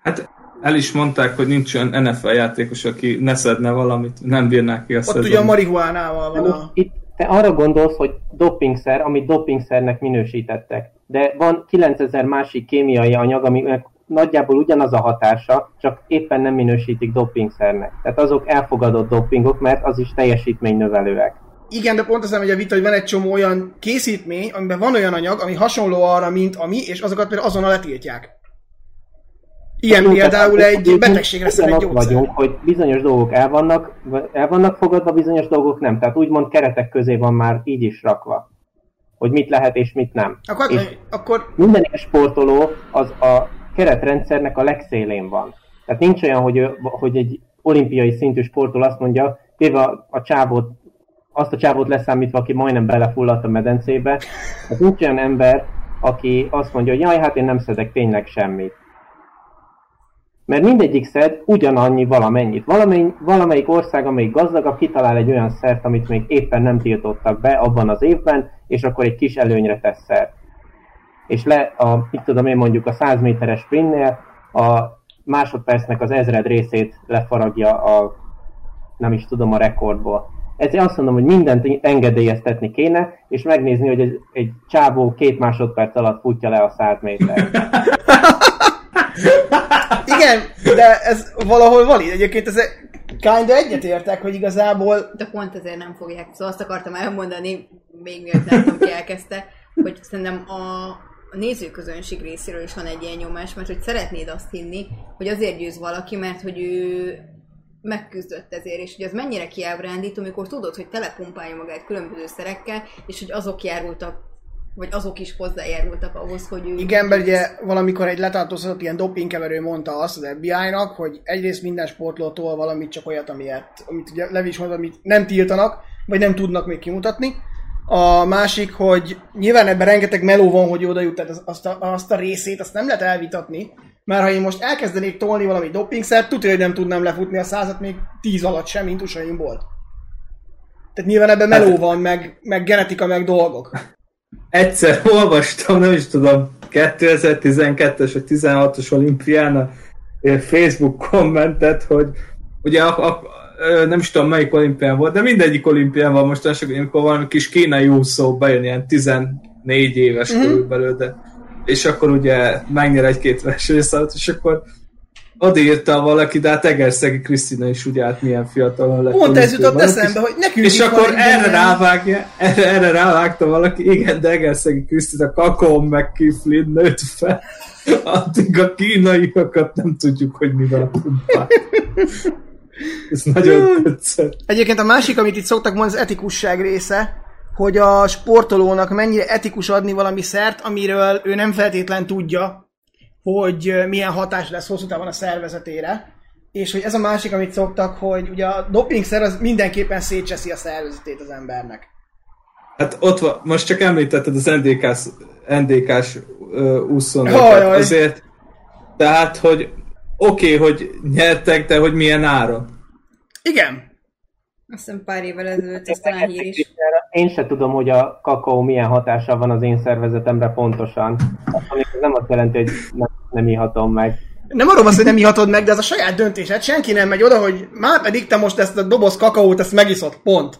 Hát el is mondták, hogy nincs olyan NFL játékos, aki ne szedne valamit, nem bírná ki a Ott szezon. ugye a marihuánával van a... itt te arra gondolsz, hogy dopingszer, amit dopingszernek minősítettek. De van 9000 másik kémiai anyag, aminek nagyjából ugyanaz a hatása, csak éppen nem minősítik dopingszernek. Tehát azok elfogadott dopingok, mert az is teljesítménynövelőek. Igen, de pont az nem megy a vita, hogy van egy csomó olyan készítmény, amiben van olyan anyag, ami hasonló arra, mint ami, és azokat például azonnal letiltják. Ilyen Jó, például tehát egy betegségre szed egy gyógyszer. vagyunk, hogy bizonyos dolgok el vannak, el vannak fogadva, bizonyos dolgok nem. Tehát úgymond keretek közé van már így is rakva, hogy mit lehet és mit nem. Akkor, És akkor minden ilyen sportoló az a keretrendszernek a legszélén van. Tehát nincs olyan, hogy, hogy egy olimpiai szintű sportoló azt mondja, téve a, a csávót, azt a csávót leszámítva, aki majdnem belefulladt a medencébe, tehát nincs olyan ember, aki azt mondja, hogy jaj, hát én nem szedek tényleg semmit. Mert mindegyik szed ugyanannyi valamennyit. Valamely, valamelyik ország, amelyik gazdagabb, kitalál egy olyan szert, amit még éppen nem tiltottak be abban az évben, és akkor egy kis előnyre tesz szert. És le, a, mit tudom én mondjuk a 100 méteres sprintnél a másodpercnek az ezred részét lefaragja a, nem is tudom, a rekordból. Ezért azt mondom, hogy mindent engedélyeztetni kéne, és megnézni, hogy egy, egy csávó két másodperc alatt futja le a 100 méter. Igen, de ez valahol valid. Egyébként ez kinda egyetértek, hogy igazából... De pont ezért nem fogják. Szóval azt akartam elmondani, még miatt nem tudom, ki elkezdte, hogy szerintem a, a nézőközönség részéről is van egy ilyen nyomás, mert hogy szeretnéd azt hinni, hogy azért győz valaki, mert hogy ő megküzdött ezért, és hogy az mennyire kiábrándító, amikor tudod, hogy telepumpálja magát különböző szerekkel, és hogy azok járultak vagy azok is hozzájárultak ahhoz, hogy ő... Igen, mert ugye valamikor egy letartóztatott ilyen dopingkeverő mondta azt az FBI-nak, hogy egyrészt minden sportlótól valamit csak olyat, amilyet, amit ugye Levi is mondta, amit nem tiltanak, vagy nem tudnak még kimutatni. A másik, hogy nyilván ebben rengeteg meló van, hogy oda jut, tehát azt a, azt a részét, azt nem lehet elvitatni, mert ha én most elkezdenék tolni valami dopingszert, tudja, hogy nem tudnám lefutni a százat még tíz alatt sem, mint Usain volt. Tehát nyilván ebben meló van, meg, meg genetika, meg dolgok egyszer olvastam, nem is tudom, 2012-es vagy 16-os olimpián a Facebook kommentet, hogy ugye a, a, nem is tudom melyik olimpián volt, de mindegyik olimpián van mostanság, amikor valami kis kínai úszó bejön, ilyen 14 éves mm-hmm. körülbelül, de és akkor ugye megnyer egy-két versenyszállót, és akkor odaírta valaki, de hát Egerszegi Krisztina is ugye át milyen fiatalon lett. Pont ez jutott eszembe, hogy nekünk És akkor erre rávágja, erre, erre rávágta valaki, igen, de Egerszegi Krisztina kakón meg kiflin nőtt fel. Addig a kínaiakat nem tudjuk, hogy mivel pumpál. Ez nagyon tetszett. Egyébként a másik, amit itt szoktak mondani, az etikusság része, hogy a sportolónak mennyire etikus adni valami szert, amiről ő nem feltétlen tudja, hogy milyen hatás lesz hosszú távon a szervezetére, és hogy ez a másik, amit szoktak, hogy ugye a dopingszer az mindenképpen szétcseszi a szervezetét az embernek. Hát ott van, most csak említetted az NDK-s, NDK-s uh, azért, tehát, hogy oké, okay, hogy nyertek, de hogy milyen áron. Igen. Azt hiszem pár évvel ezelőtt, ez talán hír is. Én se tudom, hogy a kakaó milyen hatása van az én szervezetemre pontosan. Ami nem azt jelenti, hogy nem, nem ihatom meg. Nem arról van hogy nem ihatod meg, de ez a saját döntésed. Senki nem megy oda, hogy már pedig te most ezt a doboz kakaót, ezt megiszod. Pont.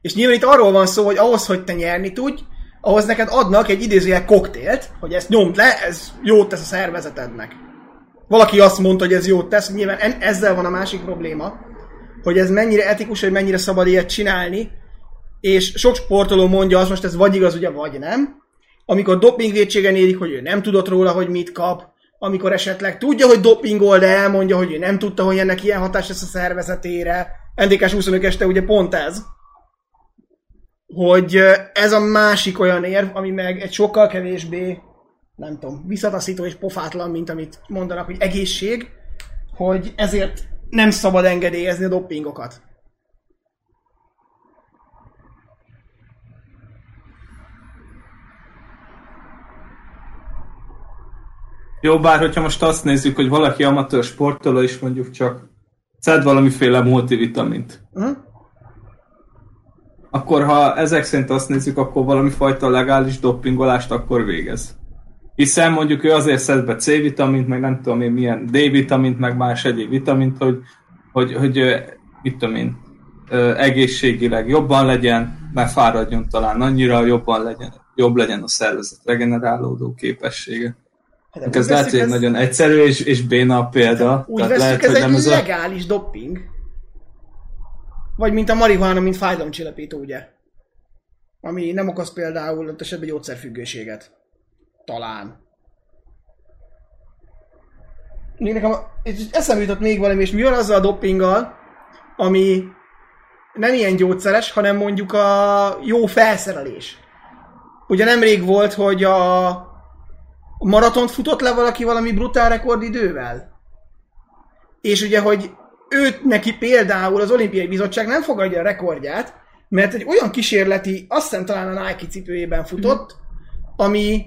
És nyilván itt arról van szó, hogy ahhoz, hogy te nyerni tudj, ahhoz neked adnak egy idézőjel koktélt, hogy ezt nyomd le, ez jót tesz a szervezetednek. Valaki azt mondta, hogy ez jót tesz, nyilván ezzel van a másik probléma, hogy ez mennyire etikus, hogy mennyire szabad ilyet csinálni, és sok sportoló mondja azt, most ez vagy igaz, ugye, vagy nem, amikor dopingvédségen érik, hogy ő nem tudott róla, hogy mit kap, amikor esetleg tudja, hogy dopingol, de elmondja, hogy ő nem tudta, hogy ennek ilyen hatás lesz a szervezetére. NDK-s 25 este ugye pont ez, hogy ez a másik olyan érv, ami meg egy sokkal kevésbé, nem tudom, visszataszító és pofátlan, mint amit mondanak, hogy egészség, hogy ezért nem szabad engedélyezni a dopingokat. Jó, bár hogyha most azt nézzük, hogy valaki amatőr sportoló, és mondjuk csak szed valamiféle multivitamint. Uh-huh. Akkor ha ezek szerint azt nézzük, akkor valami fajta legális dopingolást akkor végez. Hiszen mondjuk ő azért szed be C-vitamint, meg nem tudom én milyen D-vitamint, meg más egyéb vitamint, hogy, hogy, hogy mit tudom én, egészségileg jobban legyen, mert fáradjon talán annyira, jobban legyen, jobb legyen a szervezet regenerálódó képessége. Hát, ez lehet, hogy ez... nagyon egyszerű és, és béna a példa. Úgy veszük, lehet, ez egy ez legális a... doping. Vagy mint a marihuana, mint fájdalomcsillapító, ugye? Ami nem okoz például ott esetben gyógyszerfüggőséget. Talán. Még nekem eszembe jutott még valami, és mi van azzal a doppinggal, ami nem ilyen gyógyszeres, hanem mondjuk a jó felszerelés. Ugye nemrég volt, hogy a maratont futott le valaki valami brutál rekordidővel? És ugye, hogy őt neki például az olimpiai bizottság nem fogadja a rekordját, mert egy olyan kísérleti, azt hiszem talán a Nike cipőjében futott, ami,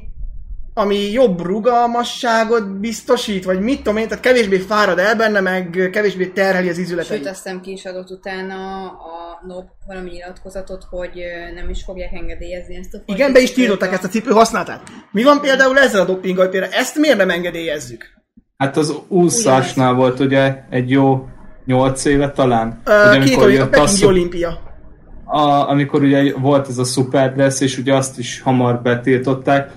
ami jobb rugalmasságot biztosít, vagy mit tudom én, tehát kevésbé fárad el benne, meg kevésbé terheli az izületeit. Sőt, azt hiszem ki is adott utána a NOP valami nyilatkozatot, hogy nem is fogják engedélyezni ezt a Igen, be is tiltották a... ezt a cipő használatát. Mi van például ezzel a dopinggal például? Ezt miért nem engedélyezzük? Hát az úszásnál volt ugye egy jó 8 éve talán. Ö, Ugye, két olyan, a Pekingi olimpia. a, amikor ugye volt ez a Superdress, és ugye azt is hamar betiltották,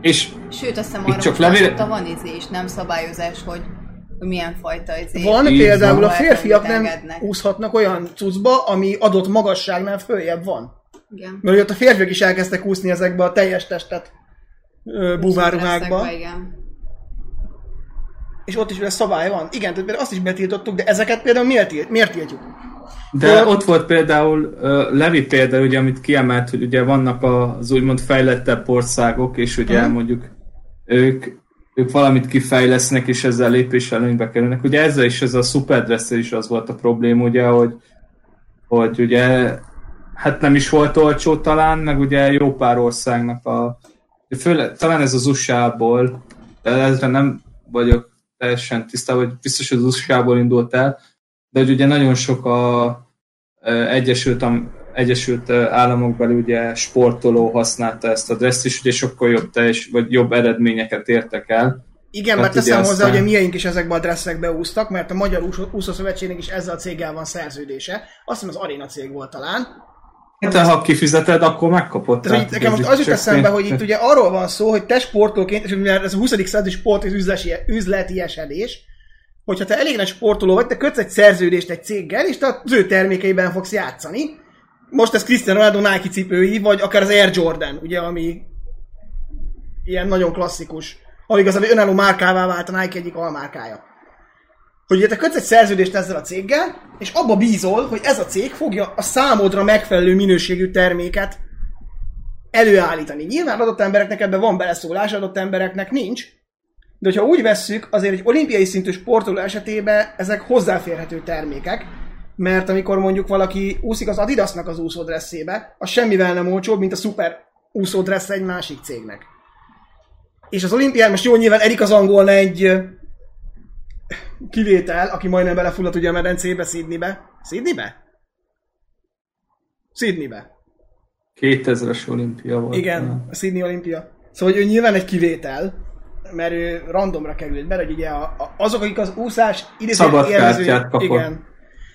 és Sőt, azt hiszem arra csak levél- van izé is, nem szabályozás, hogy milyen fajta izé. Van Így például van. a férfiak nem Engednek. úszhatnak olyan cuccba, ami adott magasságnál följebb van. Igen. Mert ott a férfiak is elkezdtek úszni ezekbe a teljes testet búváruhákba, és ott is ugye szabály van. Igen, tehát azt is betiltottuk, de ezeket például miért, tilt, miért tiltjuk? De ott volt például uh, Levi példa, ugye, amit kiemelt, hogy ugye vannak az úgymond fejlettebb országok, és ugye Mhm. mondjuk ők, ők valamit kifejlesznek, és ezzel lépés előnybe kerülnek. Ugye ezzel is, ez a superdress is az volt a probléma, ugye, hogy, hogy ugye hát nem is volt olcsó talán, meg ugye jó pár országnak a főle, talán ez az USA-ból, de ezre nem vagyok teljesen tisztában, hogy biztos, hogy az USA-ból indult el, de hogy ugye nagyon sok a Egyesült, Egyesült Államokban ugye sportoló használta ezt a dresszt, és ugye sokkal jobb teljes, vagy jobb eredményeket értek el. Igen, Hát mert teszem hozzá, aztán- hogy a miénk is ezekbe a dresszekbe úsztak, mert a Magyar Úszó- Úszószövetségnek is ezzel a céggel van szerződése. Azt hiszem az Arena cég volt talán. Hát ha kifizeted, akkor megkapod. Tehát így nekem most az jut eszembe, hogy itt ugye arról van szó, hogy te sportolóként, és mivel ez a 20. századi sport és üzleti, üzleti esedés, hogyha te elég nagy sportoló vagy, te kötsz egy szerződést egy céggel, és te az ő termékeiben fogsz játszani. Most ez Cristiano Ronaldo Nike cipői, vagy akár az Air Jordan, ugye, ami ilyen nagyon klasszikus. Ahol igazából önálló márkává vált a Nike egyik almárkája. Hogy ugye te kötsz egy szerződést ezzel a céggel, és abba bízol, hogy ez a cég fogja a számodra megfelelő minőségű terméket előállítani. Nyilván adott embereknek ebben van beleszólás, adott embereknek nincs, de hogyha úgy vesszük, azért egy olimpiai szintű sportoló esetében ezek hozzáférhető termékek, mert amikor mondjuk valaki úszik az Adidasnak az úszódresszébe, az semmivel nem olcsóbb, mint a szuper úszódressz egy másik cégnek. És az olimpián, most jó, nyilván Erik az angolna egy kivétel, aki majdnem belefulladt ugye a medencébe, Sydneybe. Sydneybe? Sydneybe. 2000-es olimpia volt. Igen, a Sydney olimpia. Szóval hogy ő nyilván egy kivétel, mert ő randomra került be, hogy ugye a, a, azok, akik az úszás kártyát kapott. igen,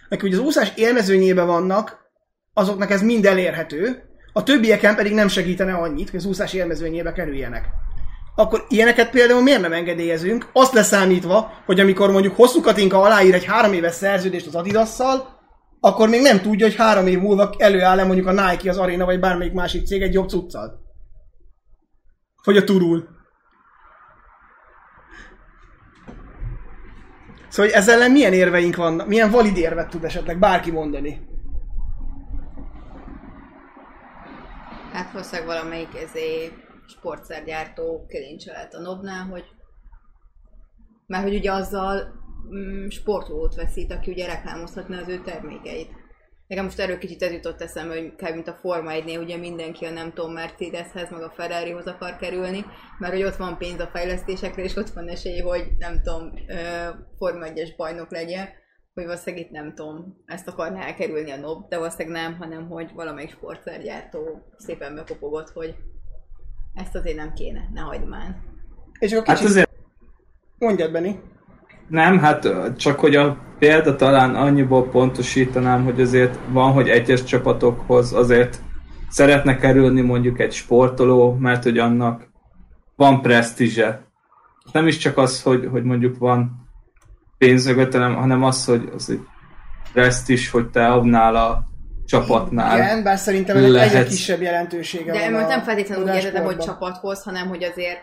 akik ugye az úszás élmezőnyében vannak, azoknak ez mind elérhető, a többieken pedig nem segítene annyit, hogy az úszás élmezőnyébe kerüljenek. Akkor ilyeneket például miért nem engedélyezünk? Azt leszámítva, hogy amikor mondjuk hosszú Katinka aláír egy három éves szerződést az Adidasszal, akkor még nem tudja, hogy három év múlva előáll-e mondjuk a Nike, az Arena vagy bármelyik másik cég egy jobb cuccal. Vagy a turul. Szóval hogy ezzel ellen milyen érveink vannak? Milyen valid érvet tud esetleg bárki mondani? Hát valószínűleg valamelyik ezé sportszergyártó kilincselet a nobnál, hogy mert hogy ugye azzal mm, sportolót veszít, aki ugye reklámozhatna az ő termékeit. Nekem most erről kicsit ez jutott eszembe, hogy kb. mint a Forma 1 ugye mindenki a nem tudom Mercedeshez, meg a Ferrarihoz akar kerülni, mert hogy ott van pénz a fejlesztésekre, és ott van esély, hogy nem tudom, Forma 1-es bajnok legyen, hogy valószínűleg itt nem tudom, ezt akarná elkerülni a NOB, de valószínűleg nem, hanem hogy valamelyik sportszergyártó szépen bekopogott, hogy ezt azért nem kéne, ne hagyd már. És akkor Hát kicsit... azért Mondjad, Benni. Nem, hát csak hogy a példa talán annyiból pontosítanám, hogy azért van, hogy egyes csapatokhoz azért szeretne kerülni mondjuk egy sportoló, mert hogy annak van presztízse. Nem is csak az, hogy, hogy mondjuk van pénzögöt, hanem, hanem az, hogy az egy presztízs, hogy te annál a csapatnál. Igen, bár szerintem ennek egyre Lehetsz. kisebb jelentősége De van a nem feltétlenül úgy értem, hogy csapathoz, hanem hogy azért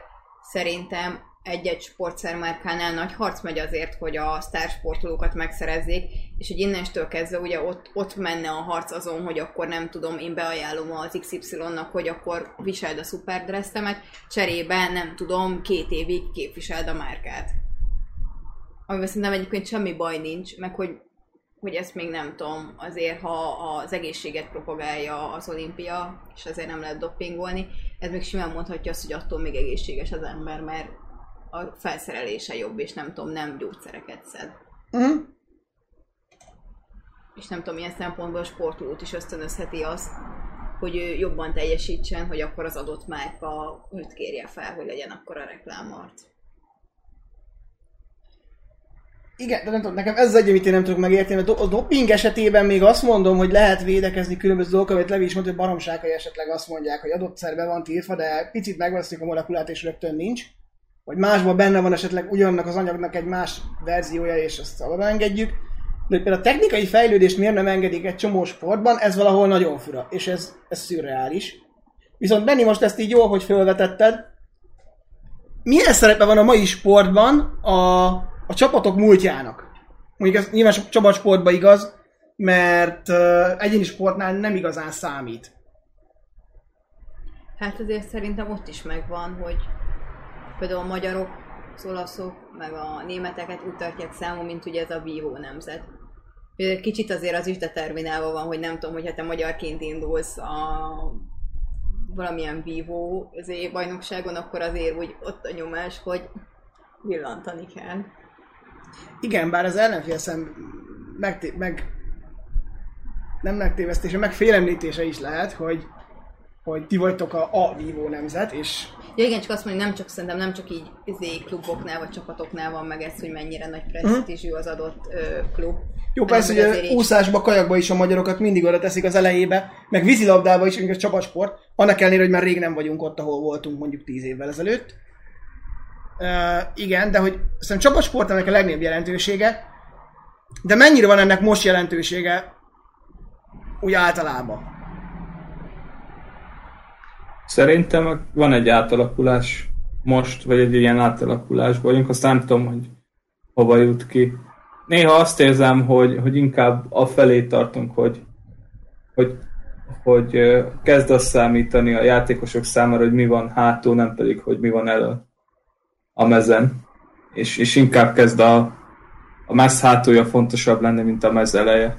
szerintem egy-egy sportszermárkánál nagy harc megy azért, hogy a sztársportolókat megszerezzék, és hogy innenstől kezdve ugye ott, ott menne a harc azon, hogy akkor nem tudom, én beajánlom az XY-nak, hogy akkor viseld a szuperdresszemet, cserébe nem tudom, két évig képviseld a márkát. Amivel szerintem egyébként semmi baj nincs, meg hogy hogy ezt még nem tudom, azért ha az egészséget propagálja az olimpia, és azért nem lehet dopingolni, ez még simán mondhatja azt, hogy attól még egészséges az ember, mert a felszerelése jobb, és nem tudom, nem gyógyszereket szed. Uh-huh. És nem tudom, ilyen szempontból a sportolót is ösztönözheti azt, hogy ő jobban teljesítsen, hogy akkor az adott márka őt kérje fel, hogy legyen akkor a reklámart. igen, de nem tudom, nekem ez az egy, amit én nem tudok megérteni, mert a doping esetében még azt mondom, hogy lehet védekezni különböző dolgokkal, amit Levi is mondta, hogy baromságai esetleg azt mondják, hogy adott szerbe van tiltva, de picit megveszik a molekulát és rögtön nincs. Vagy másban benne van esetleg ugyanannak az anyagnak egy más verziója, és azt szabadon engedjük. De például a technikai fejlődést miért nem engedik egy csomó sportban, ez valahol nagyon fura, és ez, ez szürreális. Viszont Benni, most ezt így jól, hogy felvetetted, milyen szerepe van a mai sportban a, a csapatok múltjának? Mondjuk ez nyilván sok csapatsportban igaz, mert uh, egyéni sportnál nem igazán számít. Hát azért szerintem ott is megvan, hogy például a magyarok, az olaszok, meg a németeket úgy tartják számon, mint ugye ez a vívó nemzet. Kicsit azért az is determinálva van, hogy nem tudom, hogyha te magyarként indulsz a valamilyen vívó bajnokságon, akkor azért úgy ott a nyomás, hogy villantani kell. Igen, bár az ellenfél szem meg, meg nem megtévesztése, meg félemlítése is lehet, hogy, hogy ti vagytok a, a vívó nemzet, és Ja igen, csak azt mondom, nem csak szerintem nem csak így izé, kluboknál vagy csapatoknál van meg ez, hogy mennyire nagy presztízsű az adott ö, klub. Jó, persze, hogy a úszásba, kajakba is a magyarokat mindig oda teszik az elejébe, meg vízilabdába is, mint a csapatsport, annak ellenére, hogy már rég nem vagyunk ott, ahol voltunk mondjuk tíz évvel ezelőtt. Uh, igen, de hogy szerintem ennek a legnagyobb jelentősége, de mennyire van ennek most jelentősége úgy általában? Szerintem van egy átalakulás most, vagy egy ilyen átalakulásban vagyunk, azt nem tudom, hogy hova jut ki. Néha azt érzem, hogy, hogy inkább a felé tartunk, hogy, hogy, hogy kezd azt számítani a játékosok számára, hogy mi van hátul, nem pedig, hogy mi van elő a mezen. És, és inkább kezd a, a mez hátulja fontosabb lenni, mint a mez eleje.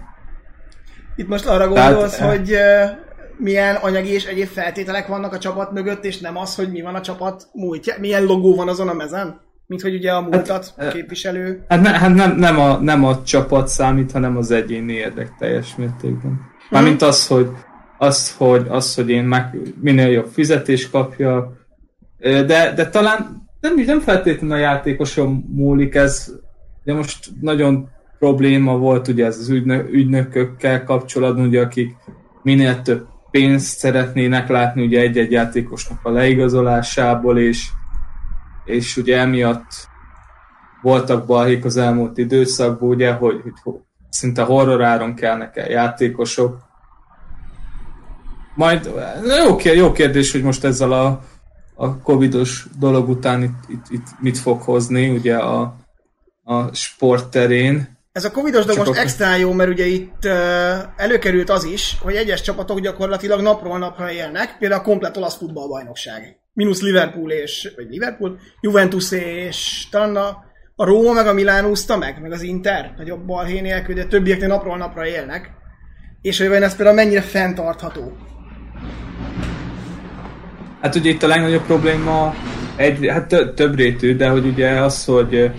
Itt most arra gondolsz, Tehát, hogy milyen anyagi és egyéb feltételek vannak a csapat mögött, és nem az, hogy mi van a csapat múltja, milyen logó van azon a mezen? Mint hogy ugye a múltat hát, képviselő. Hát, ne, hát nem, nem, a, nem a csapat számít, hanem az egyéni érdek teljes mértékben. Mármint hmm. az, hogy az, hogy, az, hogy én meg minél jobb fizetés kapja, de, de talán nem, nem feltétlenül a játékosom múlik ez, de most nagyon probléma volt ugye ez az ügynök, ügynökökkel kapcsolatban, ugye, akik minél több pénzt szeretnének látni ugye egy-egy játékosnak a leigazolásából, és, és ugye emiatt voltak balhék az elmúlt időszakban, ugye, hogy, hogy szinte horroráron kellnek el játékosok. Majd jó, jó kérdés, hogy most ezzel a, a covidos dolog után itt, itt, itt mit fog hozni ugye a, a sportterén. Ez a covidos dolog most extra jó, mert ugye itt előkerült az is, hogy egyes csapatok gyakorlatilag napról napra élnek, például a komplet olasz futballbajnokság. Minusz Liverpool és, vagy Liverpool, Juventus és talán a, a Róma meg a Milán úszta meg, meg az Inter, nagyobb balhé nélkül, de többieknél napról napra élnek. És hogy ez például mennyire fenntartható. Hát ugye itt a legnagyobb probléma egy, hát több rétű, de hogy ugye az, hogy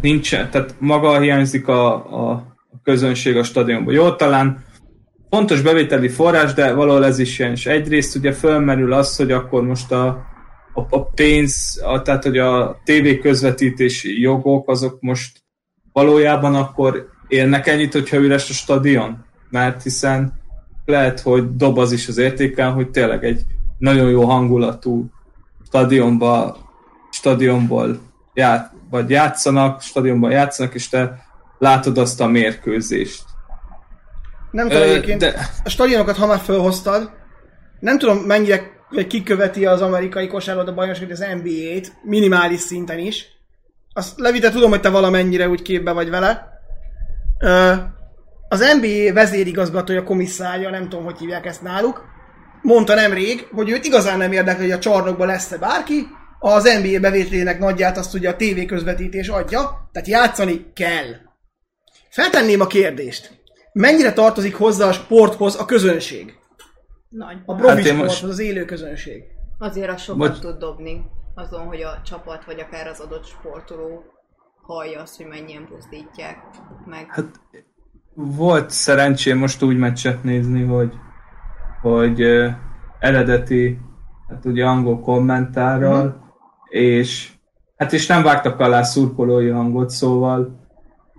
nincs, tehát maga hiányzik a, a közönség a stadionban. Jó, talán fontos bevételi forrás, de valahol ez is ilyen. És egyrészt ugye fölmerül az, hogy akkor most a, a, a pénz, a, tehát hogy a TV közvetítési jogok, azok most valójában akkor érnek ennyit, hogyha üres a stadion? Mert hiszen lehet, hogy dob az is az értéken, hogy tényleg egy nagyon jó hangulatú stadionba, stadionból ját, vagy játszanak, stadionban játszanak, és te látod azt a mérkőzést. Nem tudom, egyébként de... a stadionokat, ha már felhoztad, nem tudom mennyire kiköveti az amerikai kosárlabda bajnokságot, az NBA-t, minimális szinten is. Azt Levite, tudom, hogy te valamennyire úgy képbe vagy vele. Az NBA vezérigazgatója, komisszárja, nem tudom, hogy hívják ezt náluk, mondta nemrég, hogy őt igazán nem érdekel, hogy a csarnokban lesz-e bárki, az NBA bevételének nagyját azt ugye a TV közvetítés adja, tehát játszani kell. Feltenném a kérdést. Mennyire tartozik hozzá a sporthoz a közönség? Nagy. A profi hát sporthoz, most... az élő közönség. Azért a sokat most... tud dobni azon, hogy a csapat vagy akár az adott sportoló hallja azt, hogy mennyien pusztítják meg. Hát volt szerencsém most úgy meccset nézni, hogy, hogy eredeti, hát ugye angol kommentárral, mm és Hát és nem vágtak alá szurkolói hangot, szóval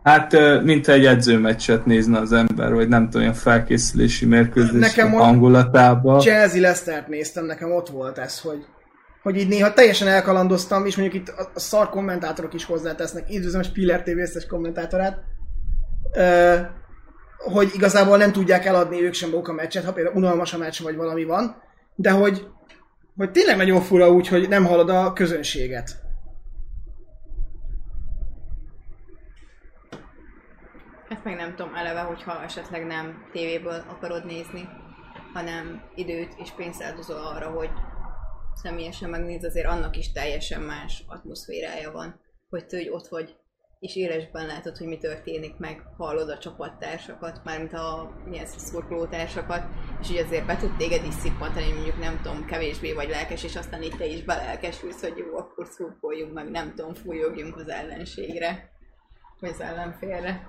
Hát, mint egy edzőmeccset nézne az ember, vagy nem tudom, olyan felkészülési mérkőzés Nekem ott- hangulatába. Chelsea Leicester-t néztem, nekem ott volt ez, hogy, hogy így néha teljesen elkalandoztam, és mondjuk itt a, a szar kommentátorok is hozzátesznek, a Spiller TV összes kommentátorát, ö, hogy igazából nem tudják eladni ők sem maguk a meccset, ha például unalmas a meccs, vagy valami van, de hogy, hogy tényleg nagyon fura úgy, hogy nem hallod a közönséget. Hát meg nem tudom, eleve, hogyha esetleg nem tévéből akarod nézni, hanem időt és pénzt áldozol arra, hogy személyesen megnéz, azért annak is teljesen más atmoszférája van, hogy te hogy ott vagy, és élesben látod, hogy mi történik, meg hallod a csapattársakat, mármint a milyen szurkolótársakat, és így azért be tud téged is szippantani, mondjuk nem tudom, kevésbé vagy lelkes, és aztán itt te is belelkesülsz, hogy jó, akkor szurkoljunk, meg nem tudom, fújogjunk az ellenségre, vagy az ellenfélre.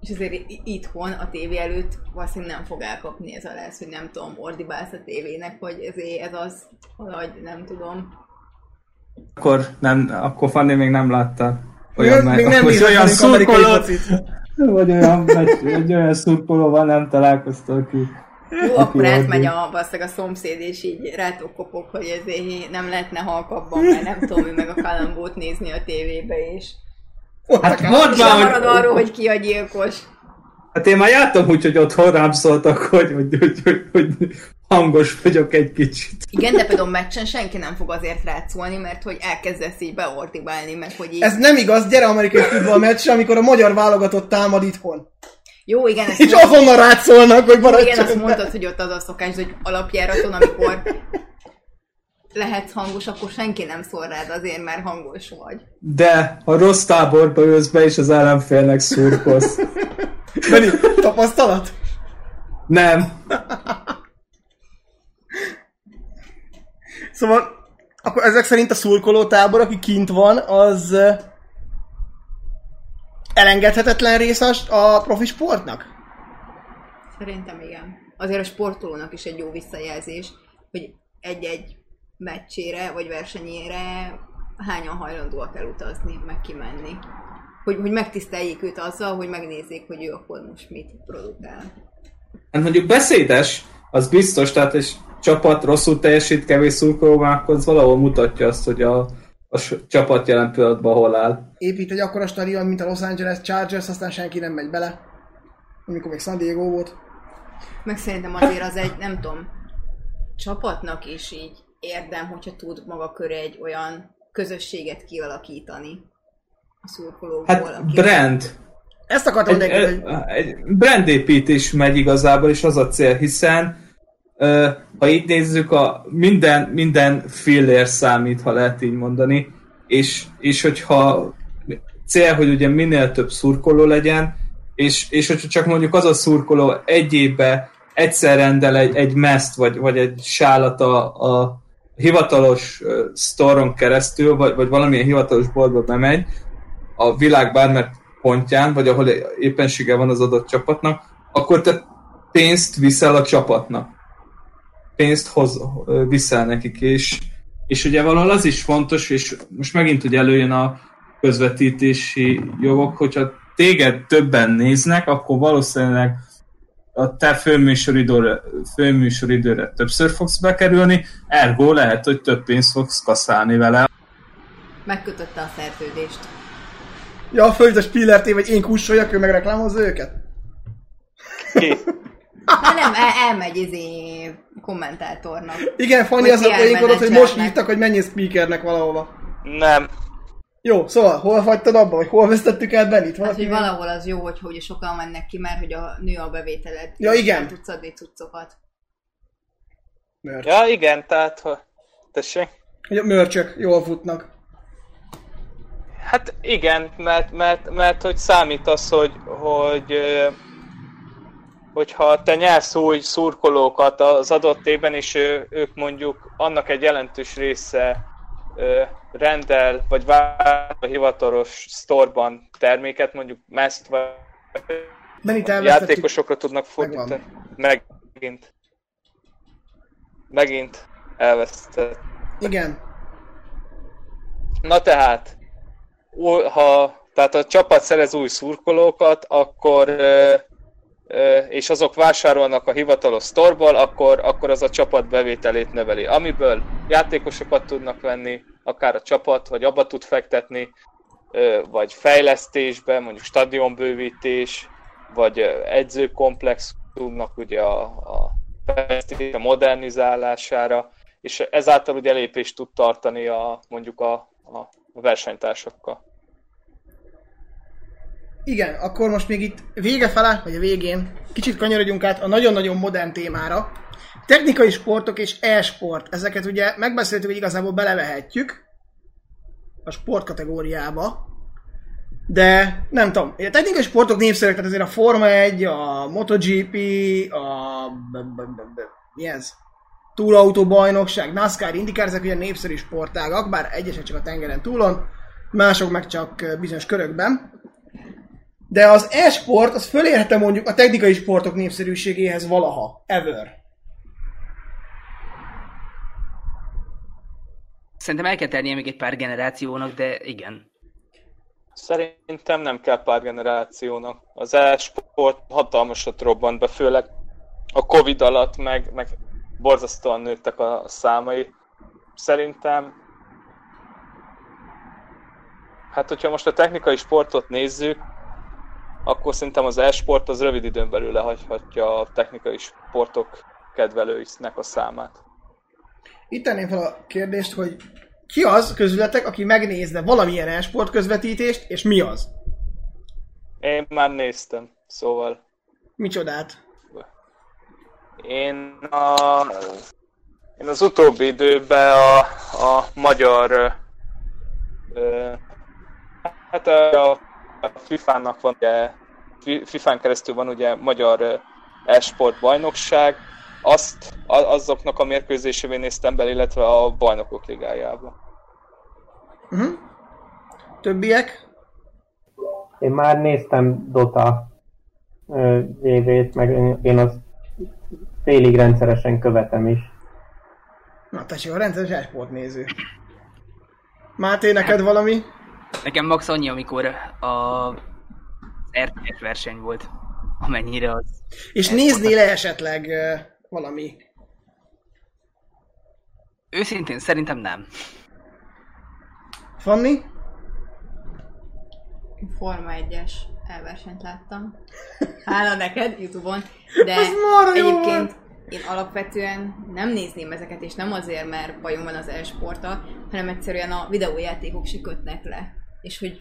És azért itthon a tévé előtt valószínűleg nem fog elkapni ez a lesz, hogy nem tudom, ordibálsz a tévének, hogy ezért ez az, hogy nem tudom. Akkor, nem, akkor Fanni még nem látta Még- olyan, még nem nézett olyan focit. vagy olyan, meccs, vagy olyan szurkolóval nem találkoztak aki Jó, akkor átmegy a, valószínűleg a szomszéd, és így rátok kopog, hogy ezért nem lehetne halkabban, mert nem tudom, meg a kalambót nézni a tévébe, és Ott Hát mondd és már, marad hogy, arról, hogy ki a gyilkos. hát én már jártam úgy, hogy otthon rám szóltak, hogy, hogy, hogy, hogy, hogy hangos vagyok egy kicsit. Igen, de például meccsen senki nem fog azért rád szólni, mert hogy elkezdesz így beordibálni, meg hogy így... Ez nem igaz, gyere amerikai futball meccsre, amikor a magyar válogatott támad itthon. Jó, igen, ezt És azonnal rád szólnak, hogy maradj Igen, azt mondtad, hogy ott az a szokás, hogy alapjáraton, amikor lehetsz hangos, akkor senki nem szól rád azért, mert hangos vagy. De ha rossz táborba ülsz be, és az ellenfélnek szurkolsz. Beni, tapasztalat? Nem. Szóval, akkor ezek szerint a szurkoló tábor, aki kint van, az elengedhetetlen része a profi sportnak? Szerintem igen. Azért a sportolónak is egy jó visszajelzés, hogy egy-egy meccsére vagy versenyére hányan hajlandóak elutazni, meg kimenni. Hogy, hogy megtiszteljék őt azzal, hogy megnézzék, hogy ő akkor most mit produkál. Hát mondjuk beszédes, az biztos, tehát egy csapat rosszul teljesít, kevés szurkoló van, akkor az valahol mutatja azt, hogy a, a csapat jelen pillanatban hol áll. Épít egy akkora stadion, mint a Los Angeles Chargers, aztán senki nem megy bele. Amikor még San Diego volt. Meg szerintem azért az egy, nem tudom, csapatnak is így érdem, hogyha tud maga köré egy olyan közösséget kialakítani a szurkolókból. Hát aki- brand. Ezt akartam Egy, mondani, hogy egy, egy brandépítés megy igazából, és az a cél, hiszen ha így nézzük, a minden, minden fillér számít, ha lehet így mondani, és, és hogyha cél, hogy ugye minél több szurkoló legyen, és, és hogyha csak mondjuk az a szurkoló egy évbe egyszer rendel egy, egy meszt, vagy, vagy egy sálat a, a hivatalos sztoron keresztül, vagy, vagy valamilyen hivatalos boltba bemegy, a világ bármely pontján, vagy ahol éppensége van az adott csapatnak, akkor te pénzt viszel a csapatnak. Pénzt hoz, viszel nekik, és, és ugye valahol az is fontos, és most megint ugye előjön a közvetítési jogok, hogyha téged többen néznek, akkor valószínűleg a te főműsoridőre, főműsoridőre többször fogsz bekerülni, ergo lehet, hogy több pénzt fogsz kaszálni vele. Megkötötte a szerződést. ja, föld a Spiller TV, vagy én kussoljak, ő meg reklámozza őket? Hát nem, el, elmegy izé kommentátornak. Igen, Fanni az a poénkodott, hogy most hívtak, hogy menjél speakernek valahova. Nem. Jó, szóval hol hagytad abba, vagy hol vesztettük el Benit? Hát, hogy még- valahol az jó, hogy, hogy sokan mennek ki, mert hogy a nő a bevételed. Ja, igen. Nem tudsz adni cuccokat. Merch. Ja, igen, tehát, ha... Tessék? Hogy a mörcsök jól futnak. Hát igen, mert, mert, mert hogy számít az, hogy, hogy hogyha te nyersz új szurkolókat az adott évben, és ő, ők mondjuk annak egy jelentős része ö, rendel, vagy vár a hivatalos sztorban terméket, mondjuk meszt, vagy játékosokra tudnak fordítani. Megint. Megint elvesztett. Igen. Na tehát, ha tehát a csapat szerez új szurkolókat, akkor és azok vásárolnak a hivatalos sztorból, akkor, akkor az a csapat bevételét növeli. Amiből játékosokat tudnak venni, akár a csapat, vagy abba tud fektetni, vagy fejlesztésbe, mondjuk stadionbővítés, vagy edzőkomplexumnak ugye a, a fejlesztés, a modernizálására, és ezáltal ugye lépést tud tartani a, mondjuk a, a versenytársakkal. Igen, akkor most még itt vége fele, vagy a végén, kicsit kanyarodjunk át a nagyon-nagyon modern témára. Technikai sportok és e-sport, ezeket ugye megbeszéltük, hogy igazából belevehetjük a sport kategóriába, de nem tudom, a technikai sportok népszerűek, tehát azért a Forma 1, a MotoGP, a... mi ez? túlautó-bajnokság, NASCAR, IndyCar, ezek ugye népszerű sportágak, bár egyesek csak a tengeren túlon, mások meg csak bizonyos körökben. De az e-sport, az fölérhető mondjuk a technikai sportok népszerűségéhez valaha, ever. Szerintem el kell tennie még egy pár generációnak, de igen. Szerintem nem kell pár generációnak. Az e-sport hatalmasat robbant be, főleg a Covid alatt, meg, meg borzasztóan nőttek a számai. Szerintem Hát, hogyha most a technikai sportot nézzük, akkor szerintem az e-sport az rövid időn belül lehagyhatja a technikai sportok kedvelőinek a számát. Itt tenném fel a kérdést, hogy ki az közületek, aki megnézne valamilyen e-sport közvetítést, és mi az? Én már néztem, szóval Micsodát? Én, a, én az utóbbi időben a, a magyar ö, hát a, a FIFA-nak van ugye, Fi- FIFA-n keresztül van ugye magyar e-sport bajnokság, azt a, azoknak a mérkőzésében néztem bele, illetve a bajnokok ligájába. Uh-huh. Többiek? Én már néztem Dota ö, VV-t, meg én- én azt félig rendszeresen követem is. Na tessék, a rendszeres e-sport néző. Máté, neked valami? Nekem max annyi, amikor a RTS verseny volt, amennyire az. És néznél -e esetleg ö, valami? Őszintén szerintem nem. Fanni? Forma 1-es elversenyt láttam. Hála neked Youtube-on. De Ez marha jó egyébként én alapvetően nem nézném ezeket, és nem azért, mert bajom van az e-sporttal, hanem egyszerűen a videójátékok se kötnek le. És hogy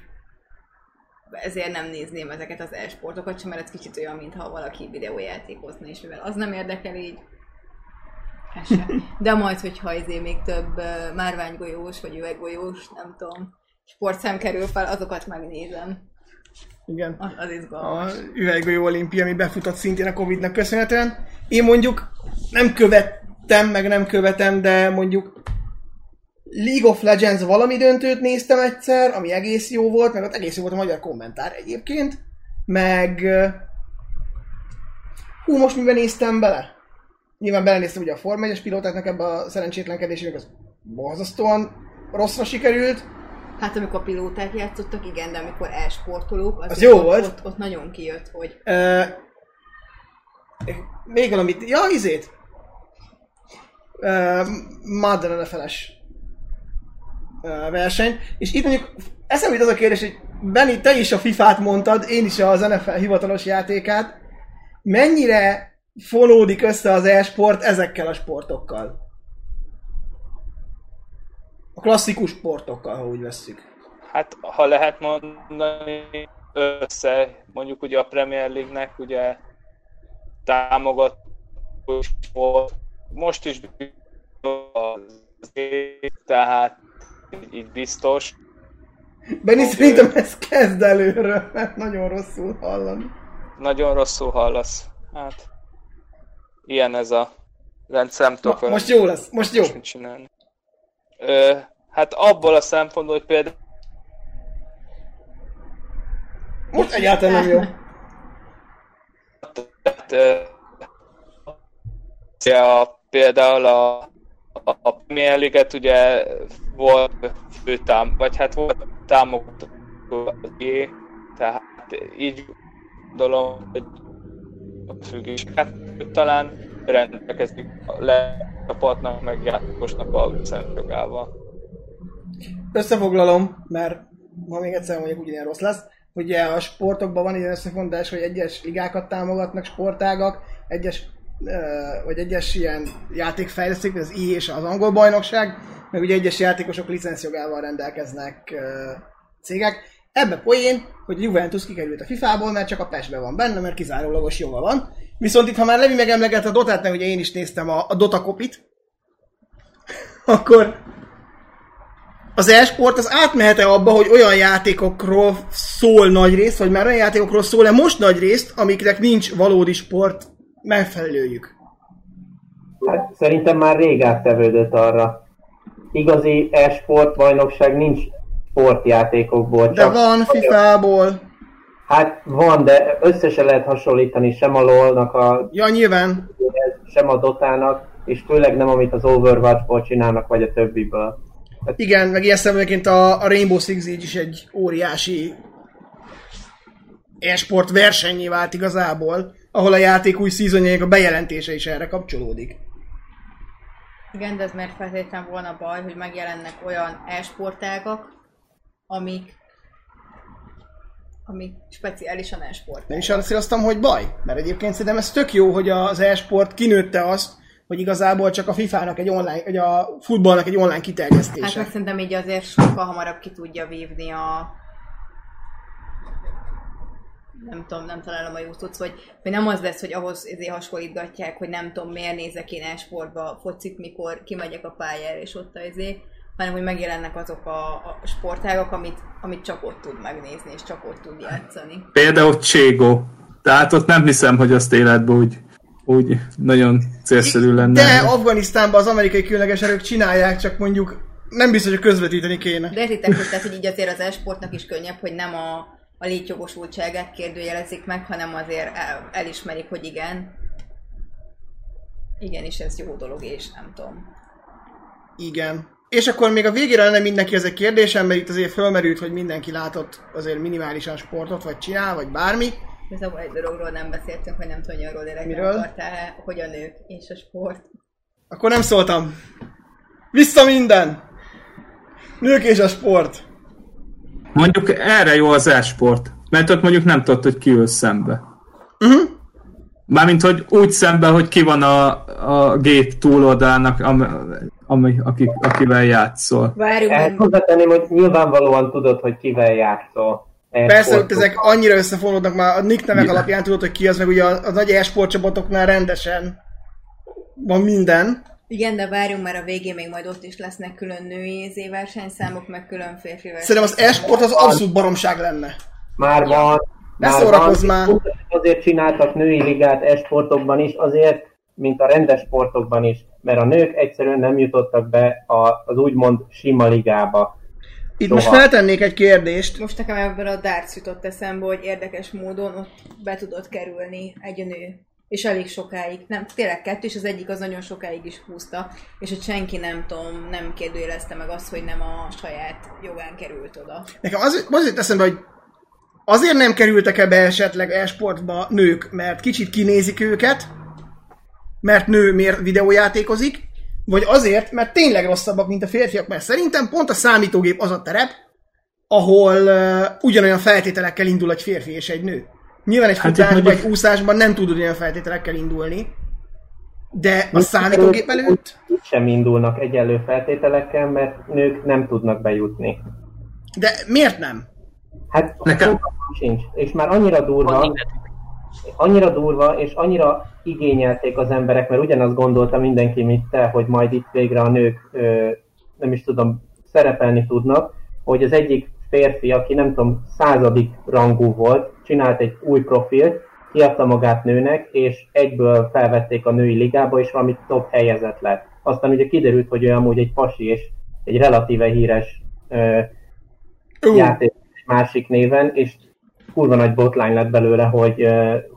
ezért nem nézném ezeket az e-sportokat sem, mert ez kicsit olyan, mintha valaki videójátékozna, és mivel az nem érdekel így. De majd, hogyha izé még több márványgolyós, vagy üveggolyós, nem tudom, sportszem kerül fel, azokat megnézem. Igen. Az, az A izgalmas. üveggolyó olimpia, ami befutott szintén a Covid-nak köszönhetően. Én mondjuk nem követtem, meg nem követem, de mondjuk League of Legends valami döntőt néztem egyszer, ami egész jó volt, meg ott egész jó volt a magyar kommentár egyébként, meg... Hú, most miben néztem bele? Nyilván belenéztem ugye a Form 1-es pilótáknak ebbe a szerencsétlenkedésének, az borzasztóan rosszra sikerült. Hát amikor pilóták játszottak, igen, de amikor e-sportolók, az, Az jó ott, volt. Ott, ott, nagyon kijött, hogy Ö, még valamit, ja, izét. Uh, Madden NFL-es ö, verseny. És itt mondjuk eszembe az a kérdés, hogy Benni, te is a FIFA-t mondtad, én is az NFL hivatalos játékát. Mennyire fonódik össze az e-sport ezekkel a sportokkal? A klasszikus sportokkal, ha úgy vesszük. Hát, ha lehet mondani, össze, mondjuk ugye a Premier League-nek ugye támogató volt, most is az tehát így biztos. Benni, szerintem ez kezd előről, mert nagyon rosszul hallani. Nagyon rosszul hallasz. Hát, ilyen ez a rendszer, nem tudok most jó lesz, most jó. most mit csinálni. Ö, hát abból a szempontból, hogy például Most egyáltalán nem jó. Tehát, a, például a a Premier League-et ugye volt főtám, vagy hát volt támogató, tehát így gondolom, hogy a függéseket talán rendelkezik a lecsapatnak, meg játékosnak a szemjogával. Összefoglalom, mert ha még egyszer mondjuk ugyanilyen rossz lesz, ugye a sportokban van ilyen összefondás, hogy egyes ligákat támogatnak sportágak, egyes vagy egyes ilyen játékfejlesztők, az I és az angol bajnokság, meg ugye egyes játékosok licenszjogával rendelkeznek cégek. Ebbe poén, hogy Juventus kikerült a FIFA-ból, mert csak a PES-ben van benne, mert kizárólagos joga van. Viszont itt, ha már Levi megemlegette a Dotát, mert ugye én is néztem a, a Dota kopit, akkor az e-sport az átmehet-e abba, hogy olyan játékokról szól nagy részt, vagy már olyan játékokról szól-e most nagy részt, amiknek nincs valódi sport megfelelőjük? Hát szerintem már rég áttevődött arra. Igazi e-sport bajnokság nincs sportjátékokból. De van FIFA-ból. Hát van, de össze lehet hasonlítani sem a LoL-nak a... Ja, nyilván. Sem a Dotának, és főleg nem amit az Overwatch-ból csinálnak, vagy a többiből. Hát... Igen, meg ilyen szemben a, a Rainbow Six Siege is egy óriási e-sport versenyé vált igazából, ahol a játék új szízonjának a bejelentése is erre kapcsolódik. Igen, de ez miért feltétlenül volna baj, hogy megjelennek olyan e-sportágak, amik ami speciálisan e-sport. Nem is azt éreztem, hogy baj, mert egyébként szerintem ez tök jó, hogy az e-sport kinőtte azt, hogy igazából csak a FIFA-nak egy online, vagy a futballnak egy online kiterjesztése. Hát meg szerintem így azért sokkal hamarabb ki tudja vívni a nem tudom, nem találom a jó tudsz, hogy, hogy nem az lesz, hogy ahhoz ezért hasonlítgatják, hogy nem tudom, miért nézek én e-sportba focit, mikor kimegyek a pályára, és ott azért, hanem hogy megjelennek azok a, a sportágak, amit, amit csak ott tud megnézni, és csak ott tud játszani. Például Cségó. Tehát ott nem hiszem, hogy azt életben úgy, úgy nagyon célszerű lenne. De Afganisztánban az amerikai különleges erők csinálják, csak mondjuk nem biztos, hogy közvetíteni kéne. De értitek, hogy, tehát, hogy így azért az esportnak is könnyebb, hogy nem a, a létjogosultságát kérdőjelezik meg, hanem azért el, elismerik, hogy igen. Igenis, ez jó dolog, és nem tudom. Igen. És akkor még a végére lenne mindenki ez egy kérdésem, mert itt azért fölmerült, hogy mindenki látott azért minimálisan sportot, vagy csinál, vagy bármi. Igazából egy dologról nem beszéltünk, hogy nem tudom, hogy arról Miről? akartál, hogy a nők és a sport. Akkor nem szóltam. Vissza minden! Nők és a sport. Mondjuk erre jó az e-sport, mert ott mondjuk nem tudod, hogy ki ül szembe. Uh-huh. Mármint, hogy úgy szembe, hogy ki van a, a gép túloldalának, ami, ami, aki, akivel játszol. Várjunk, hozzátenném, hogy nyilvánvalóan tudod, hogy kivel játszol. Persze, hogy ezek annyira összefonódnak már a nick nevek alapján tudod, hogy ki az, meg ugye a, a nagy e-sport csapatoknál rendesen van minden. Igen, de várjunk, mert a végén még majd ott is lesznek külön női versenyszámok, meg külön férfi Szerintem az e-sport az abszolút baromság lenne. Már van. Ne már szórakozz van. már. Azért csináltak női ligát e-sportokban is, azért, mint a rendes sportokban is, mert a nők egyszerűen nem jutottak be a, az úgymond sima ligába. Itt Soha. most feltennék egy kérdést. Most nekem ebből a darts jutott eszembe, hogy érdekes módon ott be tudott kerülni egy nő. És elég sokáig. Nem, tényleg kettő, és az egyik az nagyon sokáig is húzta. És hogy senki nem tudom, nem kérdőjelezte meg azt, hogy nem a saját jogán került oda. Nekem az, az jut eszembe, hogy azért nem kerültek ebbe esetleg e-sportba nők, mert kicsit kinézik őket, mert nő miért videójátékozik, vagy azért, mert tényleg rosszabbak, mint a férfiak, mert szerintem pont a számítógép az a terep, ahol uh, ugyanolyan feltételekkel indul egy férfi és egy nő. Nyilván egy Hát futásban, mondjuk- egy úszásban nem tud olyan feltételekkel indulni, de a számítógép előtt, Itt sem indulnak egyenlő feltételekkel, mert nők nem tudnak bejutni. de miért nem? Hát Nekem- sincs. És már annyira durva, annyira durva, és annyira igényelték az emberek, mert ugyanazt gondolta mindenki, mint te, hogy majd itt végre a nők, nem is tudom, szerepelni tudnak, hogy az egyik férfi, aki nem tudom, századik rangú volt, csinált egy új profilt, kiadta magát nőnek, és egyből felvették a női ligába, és valami top helyezett lett. Aztán ugye kiderült, hogy ő amúgy egy pasi, és egy relatíve híres ö, játék másik néven, és kurva nagy botlány lett belőle, hogy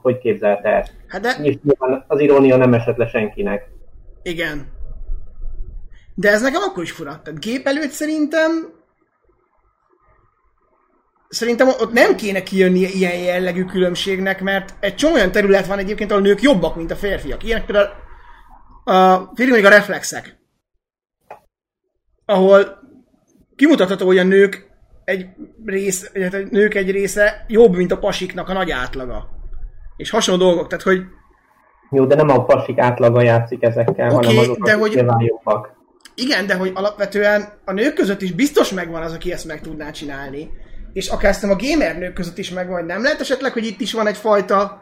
hogy képzelte ezt. hát de És az irónia nem esett le senkinek. Igen. De ez nekem akkor is fura. Tehát gép előtt szerintem Szerintem ott nem kéne kijönni ilyen jellegű különbségnek, mert egy csomó olyan terület van egyébként, ahol nők jobbak, mint a férfiak. Ilyenek például a férfiak a reflexek. Ahol kimutatható, hogy a nők egy rész, a nők egy része jobb, mint a pasiknak a nagy átlaga. És hasonló dolgok, tehát hogy Jó, de nem a pasik átlaga játszik ezekkel, Oké, hanem azok, de hogy- nyilván jobbak. Igen, de hogy alapvetően a nők között is biztos megvan az, aki ezt meg tudná csinálni. És akár a gamer nők között is megvan, hogy nem lehet esetleg, hogy itt is van egyfajta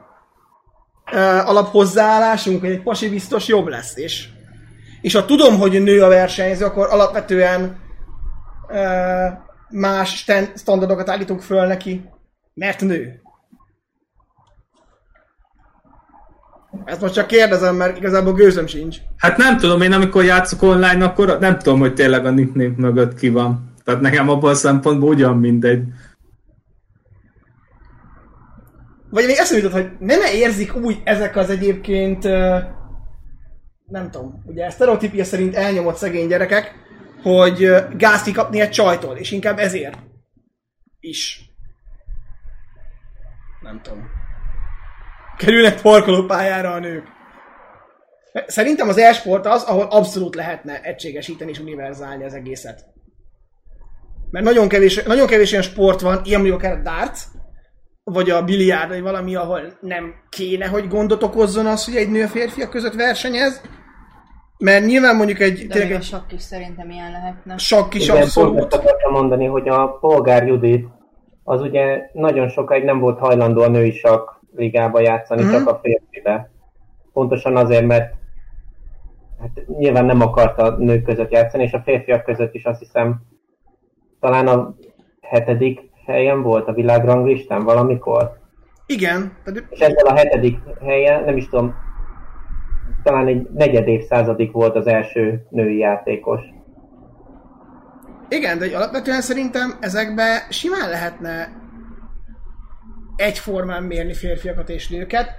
uh, alaphozzáállásunk, hogy egy pasi biztos jobb lesz. És, és ha tudom, hogy nő a versenyző, akkor alapvetően uh, más sten- standardokat állítunk föl neki, mert nő. Ezt most csak kérdezem, mert igazából gőzöm sincs. Hát nem tudom, én amikor játszok online, akkor nem tudom, hogy tényleg a nickname mögött ki van. Tehát nekem abban a szempontból ugyan mindegy. Vagy még eszembe jutott, hogy nem -e érzik úgy ezek az egyébként, nem tudom, ugye sztereotípia szerint elnyomott szegény gyerekek, hogy ö, gázt kikapni egy csajtól, és inkább ezért is. Nem tudom. Kerülnek parkolópályára a nők. Szerintem az e-sport az, ahol abszolút lehetne egységesíteni és univerzálni az egészet. Mert nagyon kevés, nagyon kevés olyan sport van, ilyen mondjuk akár a darts, vagy a biliárd, vagy valami, ahol nem kéne, hogy gondot okozzon az, hogy egy nő a férfiak között versenyez. Mert nyilván mondjuk egy, De tényleg még a sakk is szerintem ilyen lehetne. sakk is Igen, pont abszolút. ezt akartam mondani, hogy a polgár Judit az ugye nagyon sokáig nem volt hajlandó a női sakk ligába játszani, Mhm. csak a férfibe. Pontosan azért, mert hát nyilván nem akarta nők között játszani, és a férfiak között is azt hiszem talán a hetedik helyen volt a világranglistán valamikor. Igen, És ezzel a hetedik helyen, nem is tudom, talán egy negyed évszázadig volt az első női játékos. Igen, de hogy alapvetően szerintem ezekbe simán lehetne egyformán mérni férfiakat és nőket,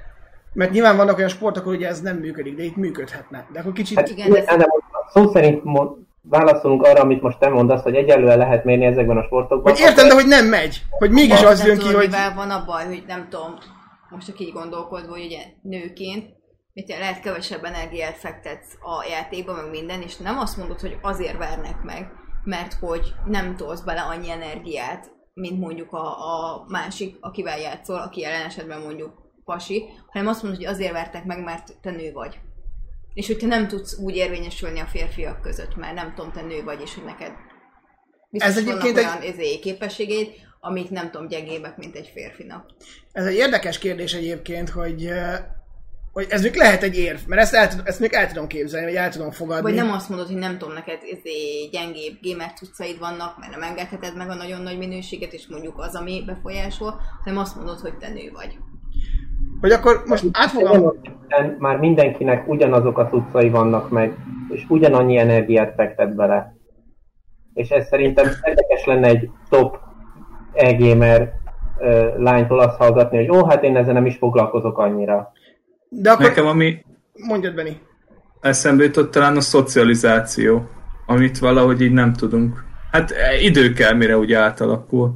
mert nyilván vannak olyan sportok, ahol ugye ez nem működik, de itt működhetne. De akkor kicsit... Hát Igen, igen, de szó szerint mo- válaszolunk arra, amit most te mondasz, hogy egyelőre lehet mérni ezekben a sportokban. Hogy értem, de hogy nem megy. Hogy mégis az nem jön ki, hogy... van a baj, hogy nem tudom, most csak így gondolkodva, hogy ugye nőként, mit lehet kevesebb energiát fektetsz a játékba, meg minden, és nem azt mondod, hogy azért vernek meg, mert hogy nem tolsz bele annyi energiát, mint mondjuk a, a másik, akivel játszol, aki jelen esetben mondjuk pasi, hanem azt mondod, hogy azért vertek meg, mert te nő vagy. És hogy te nem tudsz úgy érvényesülni a férfiak között, mert nem tudom, te nő vagy, és hogy neked biztos Ez egyébként egy- olyan egy... képességeid, amik nem tudom, gyengébbek, mint egy férfinak. Ez egy érdekes kérdés egyébként, hogy, hogy ez még lehet egy érv, mert ezt, el, ezt még el tudom képzelni, vagy el tudom fogadni. Vagy nem azt mondod, hogy nem tudom, neked izé, gyengébb gamer cuccaid vannak, mert nem engedheted meg a nagyon nagy minőséget, és mondjuk az, ami befolyásol, hanem azt mondod, hogy te nő vagy. Hogy akkor most átfogom... Már mindenkinek ugyanazok a cuccai vannak meg, és ugyanannyi energiát fektet bele. És ez szerintem érdekes lenne egy top e-gamer lánytól azt hallgatni, hogy ó, hát én ezzel nem is foglalkozok annyira. De akkor Nekem ami mondjad, Benni. eszembe jutott talán a szocializáció, amit valahogy így nem tudunk. Hát eh, idő kell, mire úgy átalakul.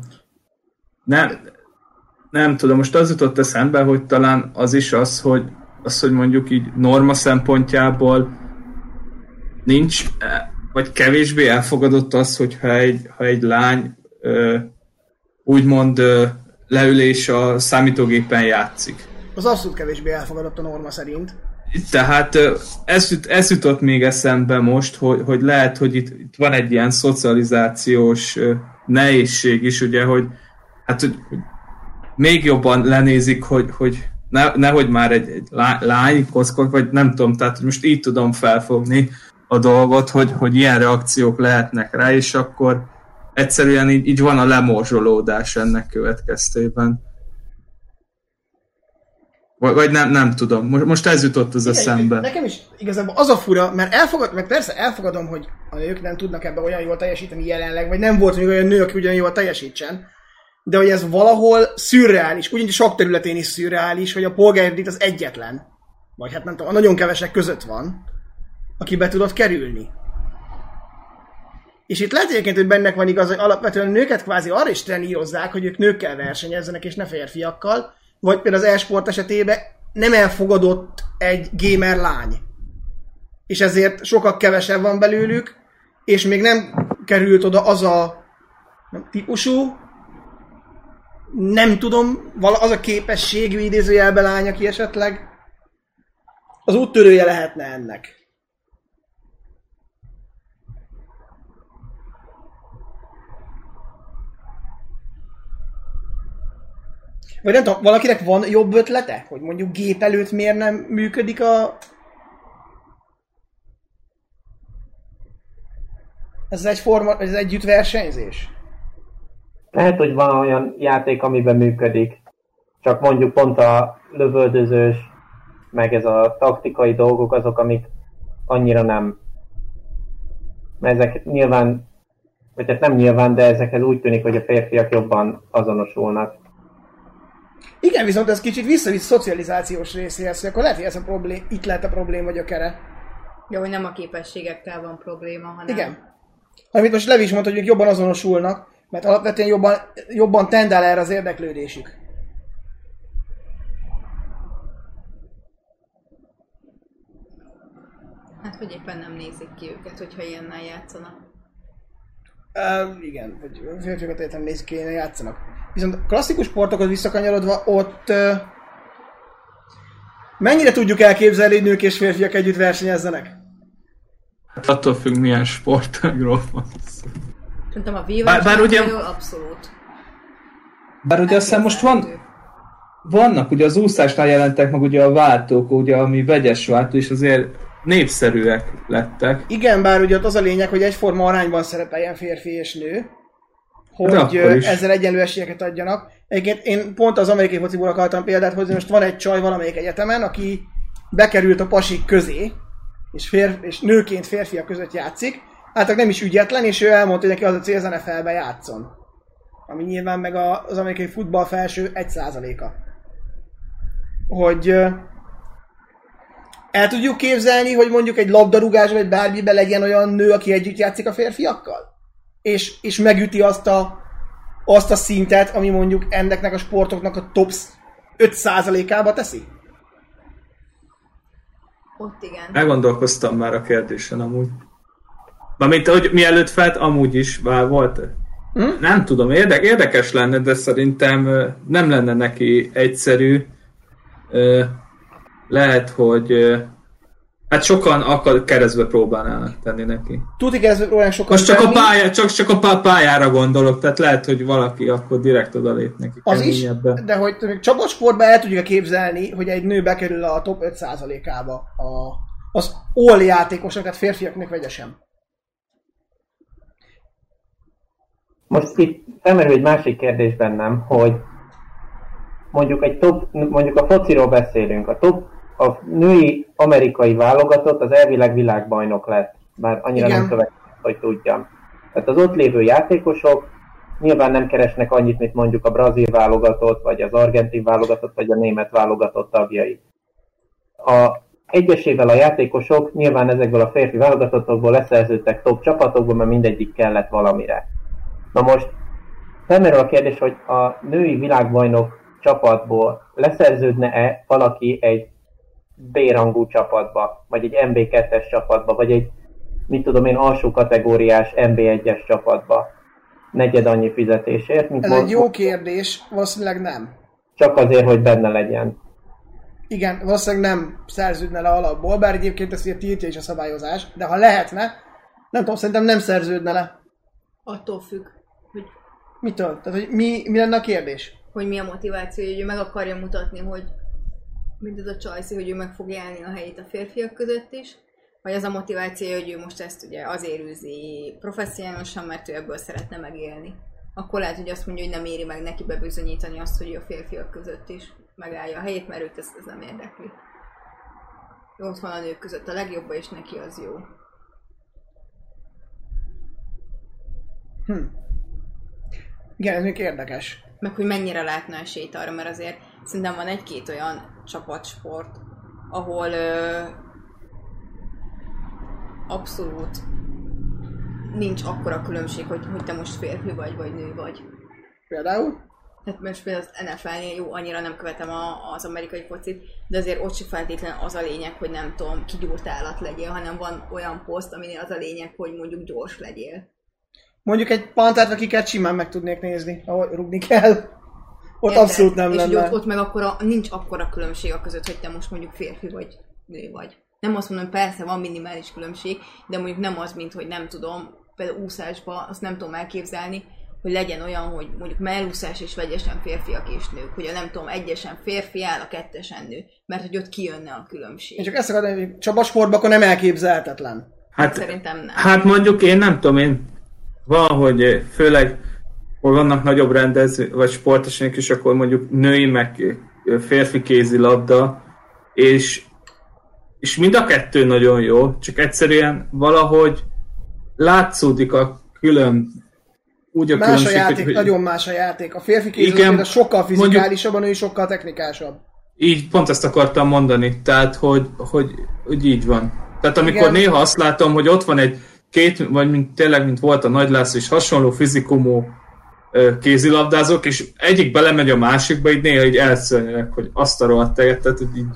Nem, nem tudom, most az jutott eszembe, hogy talán az is az, hogy, az, hogy mondjuk így norma szempontjából nincs, eh, vagy kevésbé elfogadott az, hogyha egy, ha egy lány ö, úgymond ö, leülés a számítógépen játszik. Az abszolút kevésbé elfogadott a norma szerint. Tehát ez, ez jutott még eszembe most, hogy, hogy lehet, hogy itt, itt van egy ilyen szocializációs nehézség is, ugye, hogy hát hogy, még jobban lenézik, hogy, hogy ne, nehogy már egy, egy lá- lány kockod, vagy nem tudom, tehát hogy most így tudom felfogni a dolgot, hogy, hogy ilyen reakciók lehetnek rá, és akkor egyszerűen így, így van a lemorzsolódás ennek következtében. Vagy, vagy nem, nem tudom. Most, most ez jutott az eszembe. Nekem is igazából az a fura, mert elfogad, meg persze elfogadom, hogy a nők nem tudnak ebben olyan jól teljesíteni jelenleg, vagy nem volt még olyan nő, aki ugyan jól teljesítsen, de hogy ez valahol szürreális, ugyanis sok területén is szürreális, hogy a polgárdít az egyetlen, vagy hát nem tudom, a nagyon kevesek között van, aki be tudott kerülni. És itt lehet egyébként, hogy bennek van igaz, hogy alapvetően a nőket kvázi arra is trenírozzák, hogy ők nőkkel versenyezzenek, és ne férfiakkal, vagy például az e-sport esetében nem elfogadott egy gamer lány. És ezért sokkal kevesebb van belőlük, és még nem került oda az a nem, típusú, nem tudom, vala- az a képességű idézőjelbe lány, aki esetleg az úttörője lehetne ennek. Vagy nem tudom, valakinek van jobb ötlete? Hogy mondjuk gép előtt miért nem működik a... Ez egy forma, ez együtt versenyzés? Lehet, hogy van olyan játék, amiben működik, csak mondjuk pont a lövöldözős, meg ez a taktikai dolgok azok, amik annyira nem. Mert ezek nyilván, vagy hát nem nyilván, de ezekhez úgy tűnik, hogy a férfiak jobban azonosulnak. Igen, viszont ez kicsit visszavisz szocializációs részéhez, hogy akkor lehet, hogy ez a problém, itt lehet a probléma gyökere. Jó, hogy nem a képességekkel van probléma, hanem... Igen. Amit most Levi is mondta, hogy ők jobban azonosulnak, mert alapvetően jobban, jobban tendál erre az érdeklődésük. Hát, hogy éppen nem nézik ki őket, hogyha ilyennel játszanak. Uh, igen, hogy férfiakat értem néz kéne játszanak. Viszont a klasszikus sportokhoz visszakanyarodva, ott uh, mennyire tudjuk elképzelni, hogy nők és férfiak együtt versenyezzenek? Hát attól függ, milyen sportágról van szó. Szerintem a Bár- bár ugye- abszolút. Bár ugye azt hiszem most van, vannak, ugye az úszásnál jelentek meg ugye a váltók, ugye ami vegyes váltó, és azért Népszerűek lettek. Igen, bár ugye ott az a lényeg, hogy egyforma arányban szerepeljen férfi és nő, hogy ezzel egyenlő esélyeket adjanak. Egyébként én pont az amerikai fociból akartam példát hozni, most van egy csaj valamelyik egyetemen, aki bekerült a pasik közé, és, férf, és nőként férfiak között játszik, hát nem is ügyetlen, és ő elmondta, hogy neki az a cél, NFL-be játszon. Ami nyilván meg az amerikai futball felső 1%-a. Hogy el tudjuk képzelni, hogy mondjuk egy labdarúgás vagy bármiben legyen olyan nő, aki együtt játszik a férfiakkal? És, és megüti azt a, azt a szintet, ami mondjuk ennek a sportoknak a top 5%-ába teszi? Ott igen. Elgondolkoztam már a kérdésen amúgy. Mármint, hogy mielőtt felt, amúgy is már volt. Hm? Nem tudom, érde- érdekes lenne, de szerintem nem lenne neki egyszerű. Lehet, hogy hát sokan akar keresztbe próbálnának tenni neki. Tudni ez olyan sokan Most csak a, tenni. pálya, csak, csak a pá- pályára gondolok, tehát lehet, hogy valaki akkor direkt odalép neki Az is, de hogy csapatsportban el tudjuk képzelni, hogy egy nő bekerül a top 5%-ába a, az all játékosok, tehát férfiaknak vegyesen. Most itt felmerül egy másik kérdés bennem, hogy mondjuk egy top, mondjuk a fociról beszélünk, a top, a női amerikai válogatott az elvileg világbajnok lett, bár annyira Igen. nem követem, hogy tudjam. Tehát az ott lévő játékosok nyilván nem keresnek annyit, mint mondjuk a brazil válogatott, vagy az argentin válogatott, vagy a német válogatott tagjai. A egyesével a játékosok nyilván ezekből a férfi válogatottokból leszerződtek top csapatokból, mert mindegyik kellett valamire. Na most felmerül a kérdés, hogy a női világbajnok csapatból leszerződne-e valaki egy B-rangú csapatba, vagy egy MB2-es csapatba, vagy egy, mit tudom én, alsó kategóriás MB1-es csapatba negyed annyi fizetésért, mint Ez most, egy jó kérdés, valószínűleg nem. csak azért, hogy benne legyen. Igen, valószínűleg nem szerződne le alapból, bár egyébként ezt tiltja is a szabályozás, de ha lehetne, nem tudom, szerintem nem szerződne le. Attól függ, hogy, Mitől? Tehát, hogy mi, mi lenne a kérdés? hogy mi a motiváció, hogy ő meg akarja mutatni, hogy mint ez a Csajci, hogy ő meg fogja állni a helyét a férfiak között is, vagy az a motiváció, hogy ő most ezt ugye azért űzi professzionálisan, mert ő ebből szeretne megélni. Akkor lehet, hogy azt mondja, hogy nem éri meg neki bebizonyítani azt, hogy ő a férfiak között is megállja a helyét, mert őt ez, ez nem érdekli. Ott van a nők között a legjobb, és neki az jó. Igen, ez még érdekes. meg hogy mennyire látna esélyt arra, mert azért szerintem van egy-két olyan csapatsport, ahol ö, abszolút nincs akkora különbség, hogy, hogy te most férfi vagy, vagy nő vagy. Például? Tehát most például az NFL-nél jó, annyira nem követem a, az amerikai focit, de azért ott sem feltétlenül az a lényeg, hogy nem tudom, kigyúrt állat legyél, hanem van olyan poszt, aminél az a lényeg, hogy mondjuk gyors legyél. Mondjuk egy pantát, akiket simán meg tudnék nézni, ahol rugni kell. Ott Érted? abszolút nem És hogy lenne. ott, ott meg akkora, nincs akkora különbség a között, hogy te most mondjuk férfi vagy nő vagy. Nem azt mondom, persze van minimális különbség, de mondjuk nem az, mint hogy nem tudom, például úszásba, azt nem tudom elképzelni, hogy legyen olyan, hogy mondjuk mellúszás és vegyesen férfiak és nők, hogy a nem tudom, egyesen férfi áll, a kettesen nő, mert hogy ott kijönne a különbség. Én csak ezt akarom, hogy csapasportban akkor nem elképzelhetetlen. Hát, Szerintem nem. hát mondjuk én nem tudom, én valahogy eh, főleg, hol vannak nagyobb rendező, vagy sporteseink is, akkor mondjuk női, meg férfi kézilabda, és, és mind a kettő nagyon jó, csak egyszerűen valahogy látszódik a külön, úgy a Más a különbség, játék, hogy, nagyon más a játék. A férfi kézilabda sokkal mondjuk- fizikálisabb, a női sokkal technikásabb. Így, pont ezt akartam mondani, tehát, hogy, hogy, hogy így van. Tehát amikor Igen. néha azt látom, hogy ott van egy két, vagy mint, tényleg, mint volt a Nagy László, és hasonló fizikumú kézilabdázók, és egyik belemegy a másikba, így néha így elszörnyelek, hogy azt a rohadt teget, tehát hogy így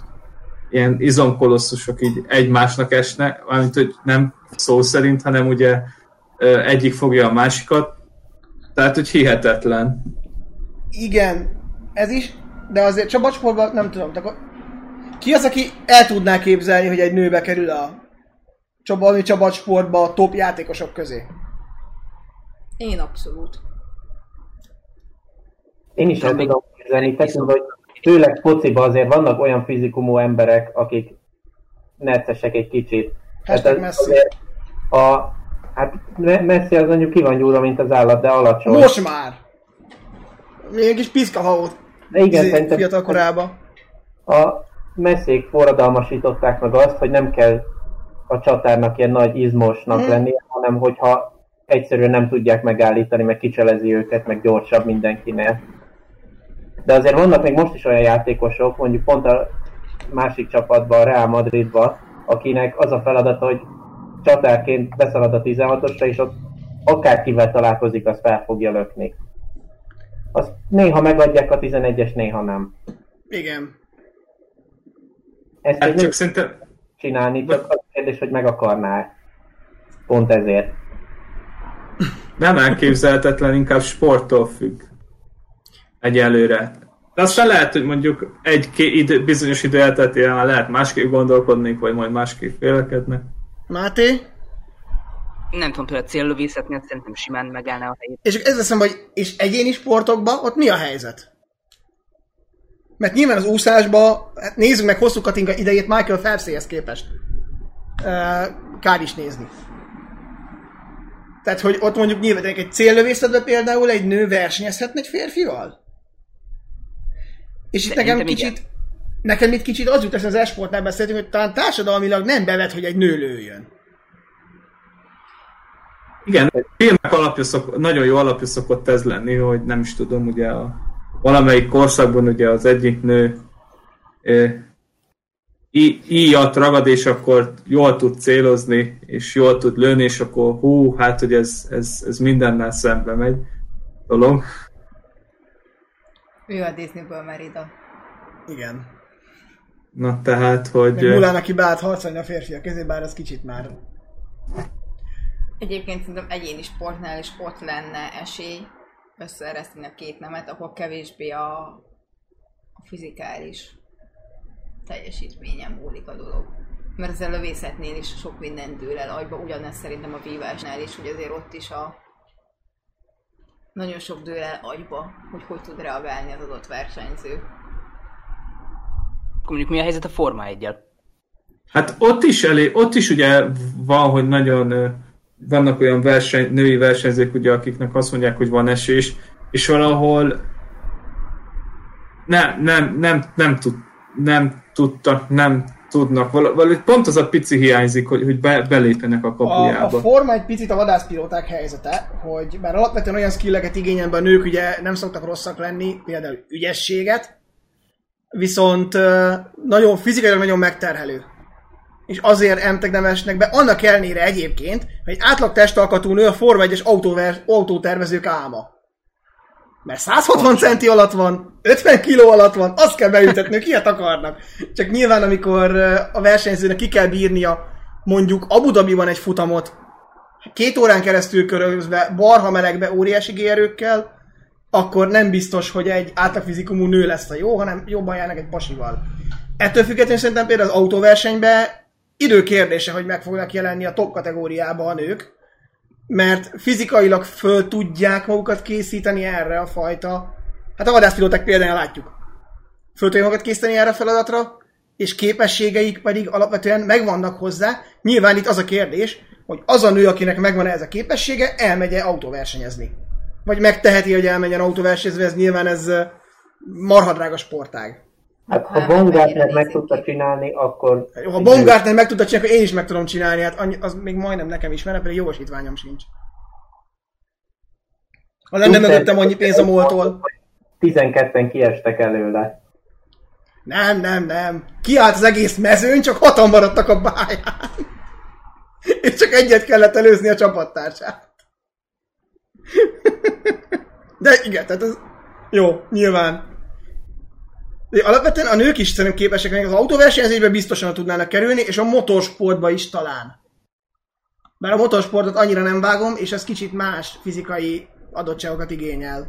ilyen izomkolosszusok így egymásnak esnek, mármint, hogy nem szó szerint, hanem ugye egyik fogja a másikat, tehát, hogy hihetetlen. Igen, ez is, de azért csapatsportban nem tudom. De akkor ki az, aki el tudná képzelni, hogy egy nő bekerül a csapatni csapatsportba a top játékosok közé? Én abszolút. Én is el tudom képzelni, tekintve, hogy főleg fociba azért vannak olyan fizikumú emberek, akik neccesek egy kicsit. Hashtag ez Messi. azért A, hát Me- Messi az mondjuk ki van gyúrva, mint az állat, de alacsony. Most már! Még egy kis piszkahaót. de igen, izé, szerintem fiatal korában. a messzék forradalmasították meg azt, hogy nem kell a csatárnak ilyen nagy izmosnak Mhm. lennie, hanem hogyha egyszerűen nem tudják megállítani, meg kicselezi őket, meg gyorsabb mindenkinél. De azért vannak még most is olyan játékosok, mondjuk pont a másik csapatban, a Real Madridban, akinek az a feladat, hogy csatárként beszalad a 16-osra, és ott akárkivel találkozik, azt fel fogja lökni. Azt néha megadják a 11-es, néha nem. Igen. Ezt Hát csak szerintem csinálni, csak az a kérdés, hogy meg akarná Pont ezért. nem elképzelhetetlen, inkább sporttól függ. Egyelőre. De aztán lehet, hogy mondjuk egy idő, bizonyos idő elteltével már lehet másképp gondolkodni, vagy majd másképp vélekednek. Máté? Nem tudom, például a céllövészetnél szerintem simán megállná a helyét. És ez eszembe, hogy és egyéni sportokban ott mi a helyzet? Mert nyilván az úszásban, hát nézzük meg hosszú Katinka idejét Michael Phelpséhez képest. Kár is nézni. Tehát, hogy ott mondjuk nyilván egy céllövészetben például egy nő versenyezhetne egy férfival? És itt nekem kicsit, nekem itt kicsit az jut eszembe, az esportnál beszéltünk, hogy talán társadalmilag nem bevet, hogy egy nő lőjön. Igen, filmek alapja szok, nagyon jó alapja szokott ez lenni, hogy nem is tudom, ugye a valamelyik korszakban ugye az egyik nő í- íjat ragad, és akkor jól tud célozni, és jól tud lőni, és akkor hú, hát hogy ez, ez, ez mindennel szembe megy dolog. Ő a Disneyből Merida. Igen. Na tehát, hogy... Meg Mulán, aki beállt harcolni a férfiak kezé, bár az kicsit már... Egyébként szerintem egyéni sportnál is ott lenne esély összeereszteni a két nemet, ahol kevésbé a, a fizikális teljesítményen múlik a dolog. Mert az a lövészetnél is sok minden dől el agyba, ugyanez szerintem a vívásnál is, hogy azért ott is a nagyon sok dől el agyba, hogy hogy tud reagálni az adott versenyző. Mondjuk mi a helyzet a Forma 1 Hát ott is elég, ott is ugye van, hogy nagyon vannak olyan verseny, női versenyzők, ugye, akiknek azt mondják, hogy van esés, és valahol nem, nem, nem, nem, tud, nem tudtak, nem tudnak, val- valahogy pont az a pici hiányzik, hogy, hogy be, belépenek a A, a kapujába. forma egy picit a vadászpilóták helyzete, hogy bár alapvetően olyan skilleket igényel be a nők, ugye nem szoktak rosszak lenni, például ügyességet, viszont nagyon fizikailag nagyon megterhelő. és azért emtek nem esnek be, annak ellenére egyébként, hogy egy átlag testalkatú nő a Forma 1-es autóver, autótervezők álma. Mert 160 centi alatt van, 50 kiló alatt van, azt kell beültetni, ők ilyet akarnak. Csak nyilván, amikor a versenyzőnek ki kell bírnia mondjuk Abu Dhabiban egy futamot, két órán keresztül körözve, barha melegbe, óriási gérőkkel, akkor nem biztos, hogy egy átlagfizikumú nő lesz a jó, hanem jobban járnak egy pasival. Ettől függetlenül szerintem például az autóversenyben időkérdése, hogy meg fognak jelenni a top kategóriában a nők, mert fizikailag föl tudják magukat készíteni erre a fajta... Hát a vadászpilóták például látjuk. Föl tudják magukat készíteni erre a feladatra, és képességeik pedig alapvetően megvannak hozzá. Nyilván itt az a kérdés, hogy az a nő, akinek megvan ez a képessége, elmegye autóversenyezni. Vagy megteheti, hogy elmenjen autóversenyezni, ez nyilván ez marhadrága sportág. Hát ha Hát, Bongártner mennyire meg tudta csinálni, akkor... Jó, Ha Bongártner meg tudta csinálni, akkor én is meg tudom csinálni, hát annyi, az még majdnem nekem is, mert pedig jogosítványom sincs. Ha lenne mögöttem annyi pénz a moltól. 12-en kiestek előle. Nem, nem, nem. Kiállt az egész mezőn, csak hatan maradtak a báján. És csak egyet kellett előzni a csapattársát. De igen, tehát ez jó, nyilván. De alapvetően a nők is szerintem képesek az autóversenyzésben biztosan tudnának kerülni, és a motorsportba is talán. Bár a motorsportot annyira nem vágom, és ez kicsit más fizikai adottságokat igényel.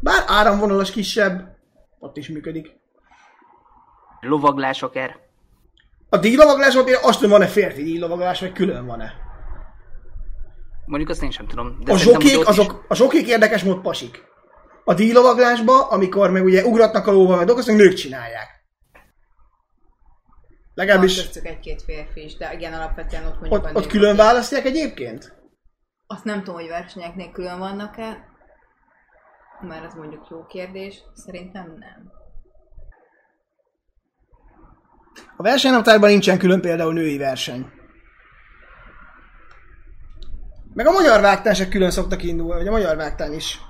Bár áramvonalas kisebb, ott is működik. Lovaglás akár. A díjlovagláson például azt, hogy van-e férfi díjlovaglás, vagy külön van-e. Mondjuk azt én sem tudom. De A zsokék, ott is- azok, a zsokék érdekes mód pasik. A díjlovaglásba, amikor meg ugye ugratnak a lóval, meg dolgoznak, nők csinálják. Van Legalábbis köztük egy-két férfi is, de igen, alapvetően ott mondjuk ott, ott külön választják egyébként? Azt nem tudom, hogy versenyeknél külön vannak-e, mert az mondjuk jó kérdés. Szerintem nem. A versenynaptárban nincsen külön például női verseny. Meg a magyar vágtán se külön szoktak indulni, vagy a magyar vágtán is.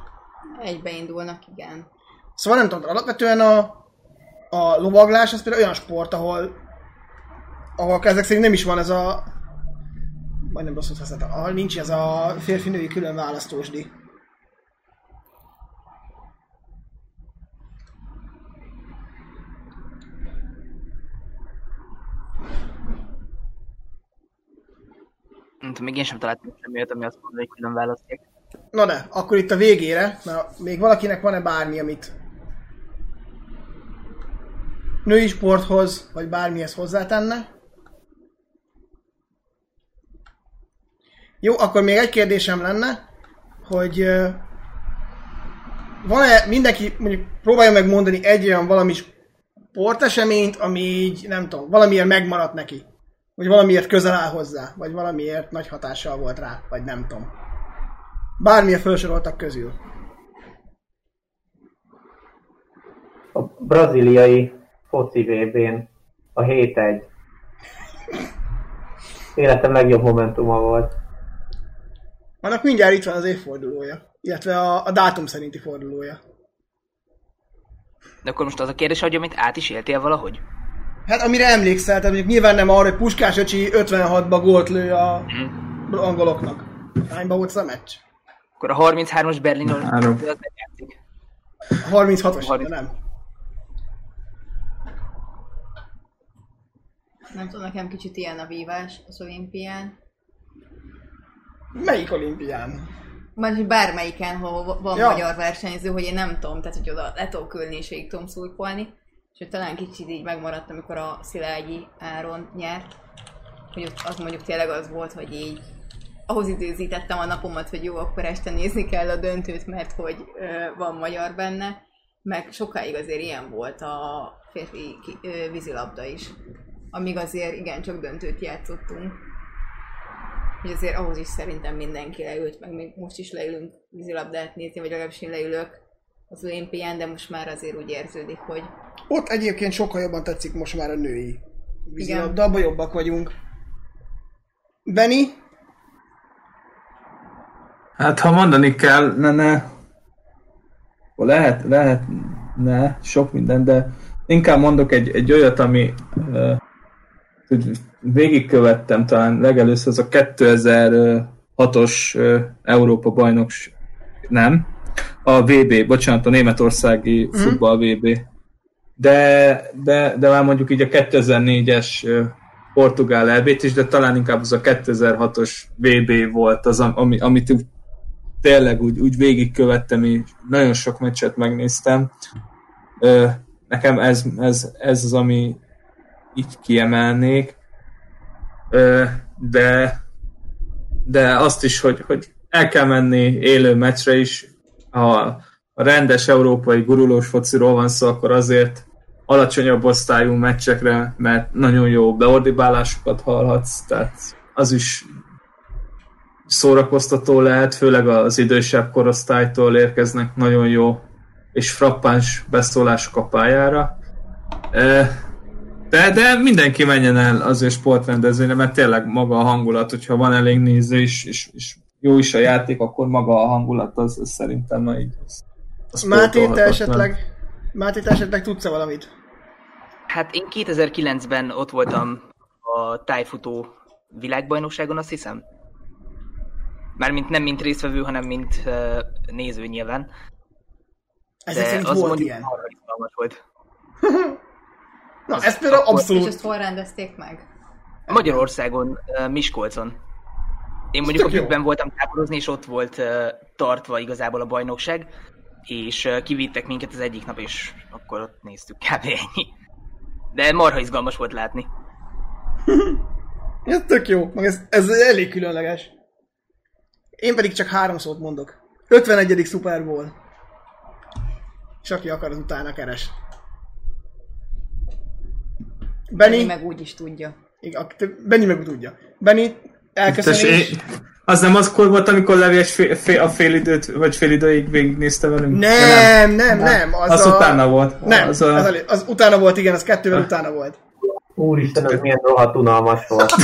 Egybeindulnak, igen. Szóval nem tudom, alapvetően a, a lovaglás az például olyan sport, ahol ahol ezek szerint nem is van ez a majdnem rosszul használtam, ahol nincs ez a férfi-női külön választósdi. Nem tudom, még én sem találtam semmi olyat, ami azt mondja, hogy külön választják. Na de, akkor itt a végére, mert még valakinek van-e bármi, amit női sporthoz, vagy bármihez hozzátenne? Jó, akkor még egy kérdésem lenne, hogy van-e mindenki, mondjuk próbálja meg mondani egy olyan valami sporteseményt, ami így, nem tudom, valamiért megmaradt neki. Vagy valamiért közel áll hozzá, vagy valamiért nagy hatással volt rá, vagy nem tudom. Bármilyen felsoroltak közül. A braziliai foci VB-n a 7-1. Életem legjobb momentuma volt. Annak mindjárt itt van az évfordulója. Illetve a, a dátum szerinti fordulója. De akkor most az a kérdés, hogy amit át is éltél valahogy? Hát amire emlékszel, tehát mondjuk nyilván nem arra, hogy Puskás öcsi 56-ba gólt lő a angoloknak. Hányba volt a meccs? Akkor a 33-as Berlin Három. az nem játszik. A 36-os, de 30. nem. Nem tudom, nekem kicsit ilyen a vívás az olimpián. Melyik olimpián? Már hogy bármelyiken, hol van Ja. magyar versenyző, hogy én nem tudom, tehát hogy oda le tudok ülni és végig tudom szurkolni. És hogy talán kicsit így megmaradt, amikor a Szilágyi Áron nyert. Hogy az mondjuk tényleg az volt, hogy így ahhoz időzítettem a napomat, hogy jó, akkor este nézni kell a döntőt, mert hogy ö, van magyar benne. Meg sokáig azért ilyen volt a férfi ö, vízilabda is. Amíg azért igen, csak döntőt játszottunk. Hogy azért ahhoz is szerintem mindenki leült, meg még most is leülünk vízilabdát nézni, vagy legalábbis én leülök az olimpián, de most már azért úgy érződik, hogy Ott egyébként sokkal jobban tetszik most már a női vízilabda, abban jobbak vagyunk. Benny? Hát ha mondani kell, ne, ne. Lehet, lehet, ne, sok minden, de inkább mondok egy, egy olyat, ami uh, végigkövettem talán legelőször az a 2006-os ö, Európa bajnoks, nem, a VB, bocsánat, a németországi mm. futball VB. De, de, de már mondjuk így a 2004-es ö, portugál elbét is, de talán inkább az a 2006-os VB volt az, ami, amit tényleg úgy, úgy végigkövettem, és nagyon sok meccset megnéztem. Nekem ez, ez, ez az, ami így kiemelnék. De, de azt is, hogy, hogy el kell menni élő meccsre is, ha a rendes európai gurulós fociról van szó, akkor azért alacsonyabb osztályú meccsekre, mert nagyon jó beordibálásokat hallhatsz, tehát az is szórakoztató lehet, főleg az idősebb korosztálytól érkeznek nagyon jó és frappáns beszólások a pályára. De, de mindenki menjen el azért sportrendezvényre, mert tényleg maga a hangulat, hogyha van elég néző is, és, és jó is a játék, akkor maga a hangulat az, az szerintem na így. Az, az Máté, te esetleg, Máté, te esetleg tudsz-e valamit? Hát én 2009-ben ott voltam a tájfutó világbajnokságon, azt hiszem. Mármint nem mint résztvevő, hanem mint uh, néző nyilván. Ezek szerint az volt ilyen. volt. Na, ez például akkor... abszolút... És ezt hol rendezték meg? Magyarországon, uh, Miskolcon. Én mondjuk a Bükkben voltam táborozni, és ott volt uh, tartva igazából a bajnokság, és uh, kivittek minket az egyik nap, és akkor ott néztük kb. ennyi. De marha izgalmas volt látni. ez tök jó, meg ez, ez elég különleges. Én pedig csak három szót mondok. 51. Super Bowl. És aki akar, az utána keres. Benny Benny, meg úgy is tudja. igen, Benny meg tudja. Benny, elköszönés. Tessék, az nem azkor volt, amikor Levi fél, fél, a fél időt, vagy fél időig végignézte velünk? Nem, nem, nem. Az, Az a... utána volt. Nem, Az a- az, elő- az utána volt, igen, az kettővel utána volt. Úristen, ez milyen rohadt unalmas volt.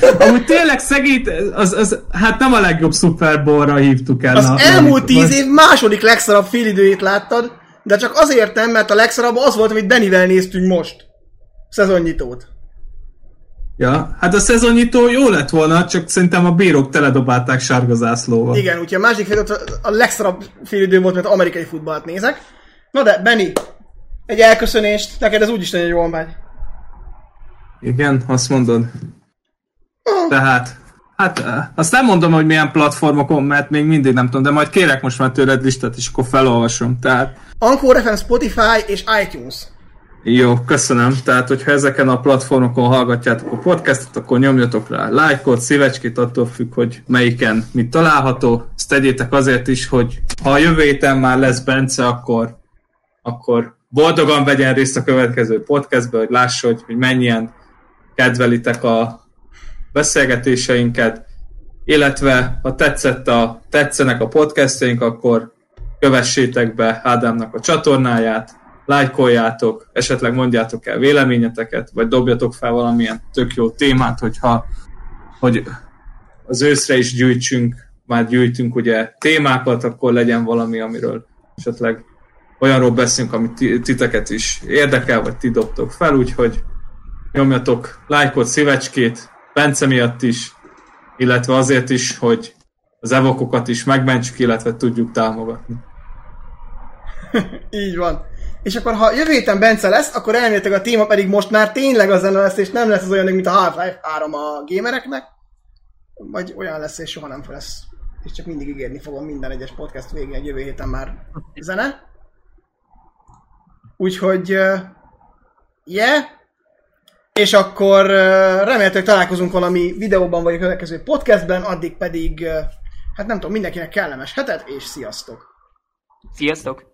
Amúgy tényleg szegít, az, az, hát nem a legjobb Super Bowl-ra hívtuk el. Az na- elmúlt tíz év második legszarabb félidőjét láttad, de csak azért nem, mert a legszarabb az volt, amit Bennivel néztünk most. Szezonnyitót. Ja, hát a szezonnyitó jó lett volna, csak szerintem a bírók teledobálták sárga zászlóval. Igen, úgyhogy a másik fél a legszarabb félidő volt, mert amerikai futballt nézek. Na de, Benny, egy elköszönést, neked ez úgyis nagyon jól megy. Igen, azt mondod. Tehát, hát azt nem mondom, hogy milyen platformokon, mert még mindig nem tudom, de majd kérek most már tőled listát, és akkor felolvasom. Tehát, Anchor FM, Spotify és iTunes. jó, köszönöm. Tehát, hogyha ezeken a platformokon hallgatjátok a podcastot, akkor nyomjatok rá lájkot, szívecskét, attól függ, hogy melyiken mit található. Ezt tegyétek azért is, hogy ha a jövő héten már lesz Bence, akkor, akkor boldogan vegyen részt a következő podcastbe, hogy lássa, hogy, hogy mennyien kedvelitek a beszélgetéseinket, illetve ha tetszett a, tetszenek a podcastjaink, akkor kövessétek be Ádámnak a csatornáját, lájkoljátok, esetleg mondjátok el véleményeteket, vagy dobjatok fel valamilyen tök jó témát, hogyha hogy az őszre is gyűjtsünk, már gyűjtünk ugye témákat, akkor legyen valami, amiről esetleg olyanról beszélünk, amit ti- titeket is érdekel, vagy ti dobtok fel, úgyhogy nyomjatok lájkot, szívecskét, Bence miatt is, illetve azért is, hogy az evokokat is megmentsük, illetve tudjuk támogatni. Így van. És akkor ha jövő héten Bence lesz, akkor elméletek a téma pedig most már tényleg az lesz, és nem lesz az olyan, mint a Half-Life 3 a gamereknek. Vagy olyan lesz, és soha nem lesz. És csak mindig ígérni fogom minden egyes podcast végén, hogy jövő héten már zene. Úgyhogy, uh, yeah. És akkor remélhetőleg találkozunk valami videóban, vagy a következő podcastben, addig pedig, hát nem tudom, mindenkinek kellemes hetet, és sziasztok! Sziasztok!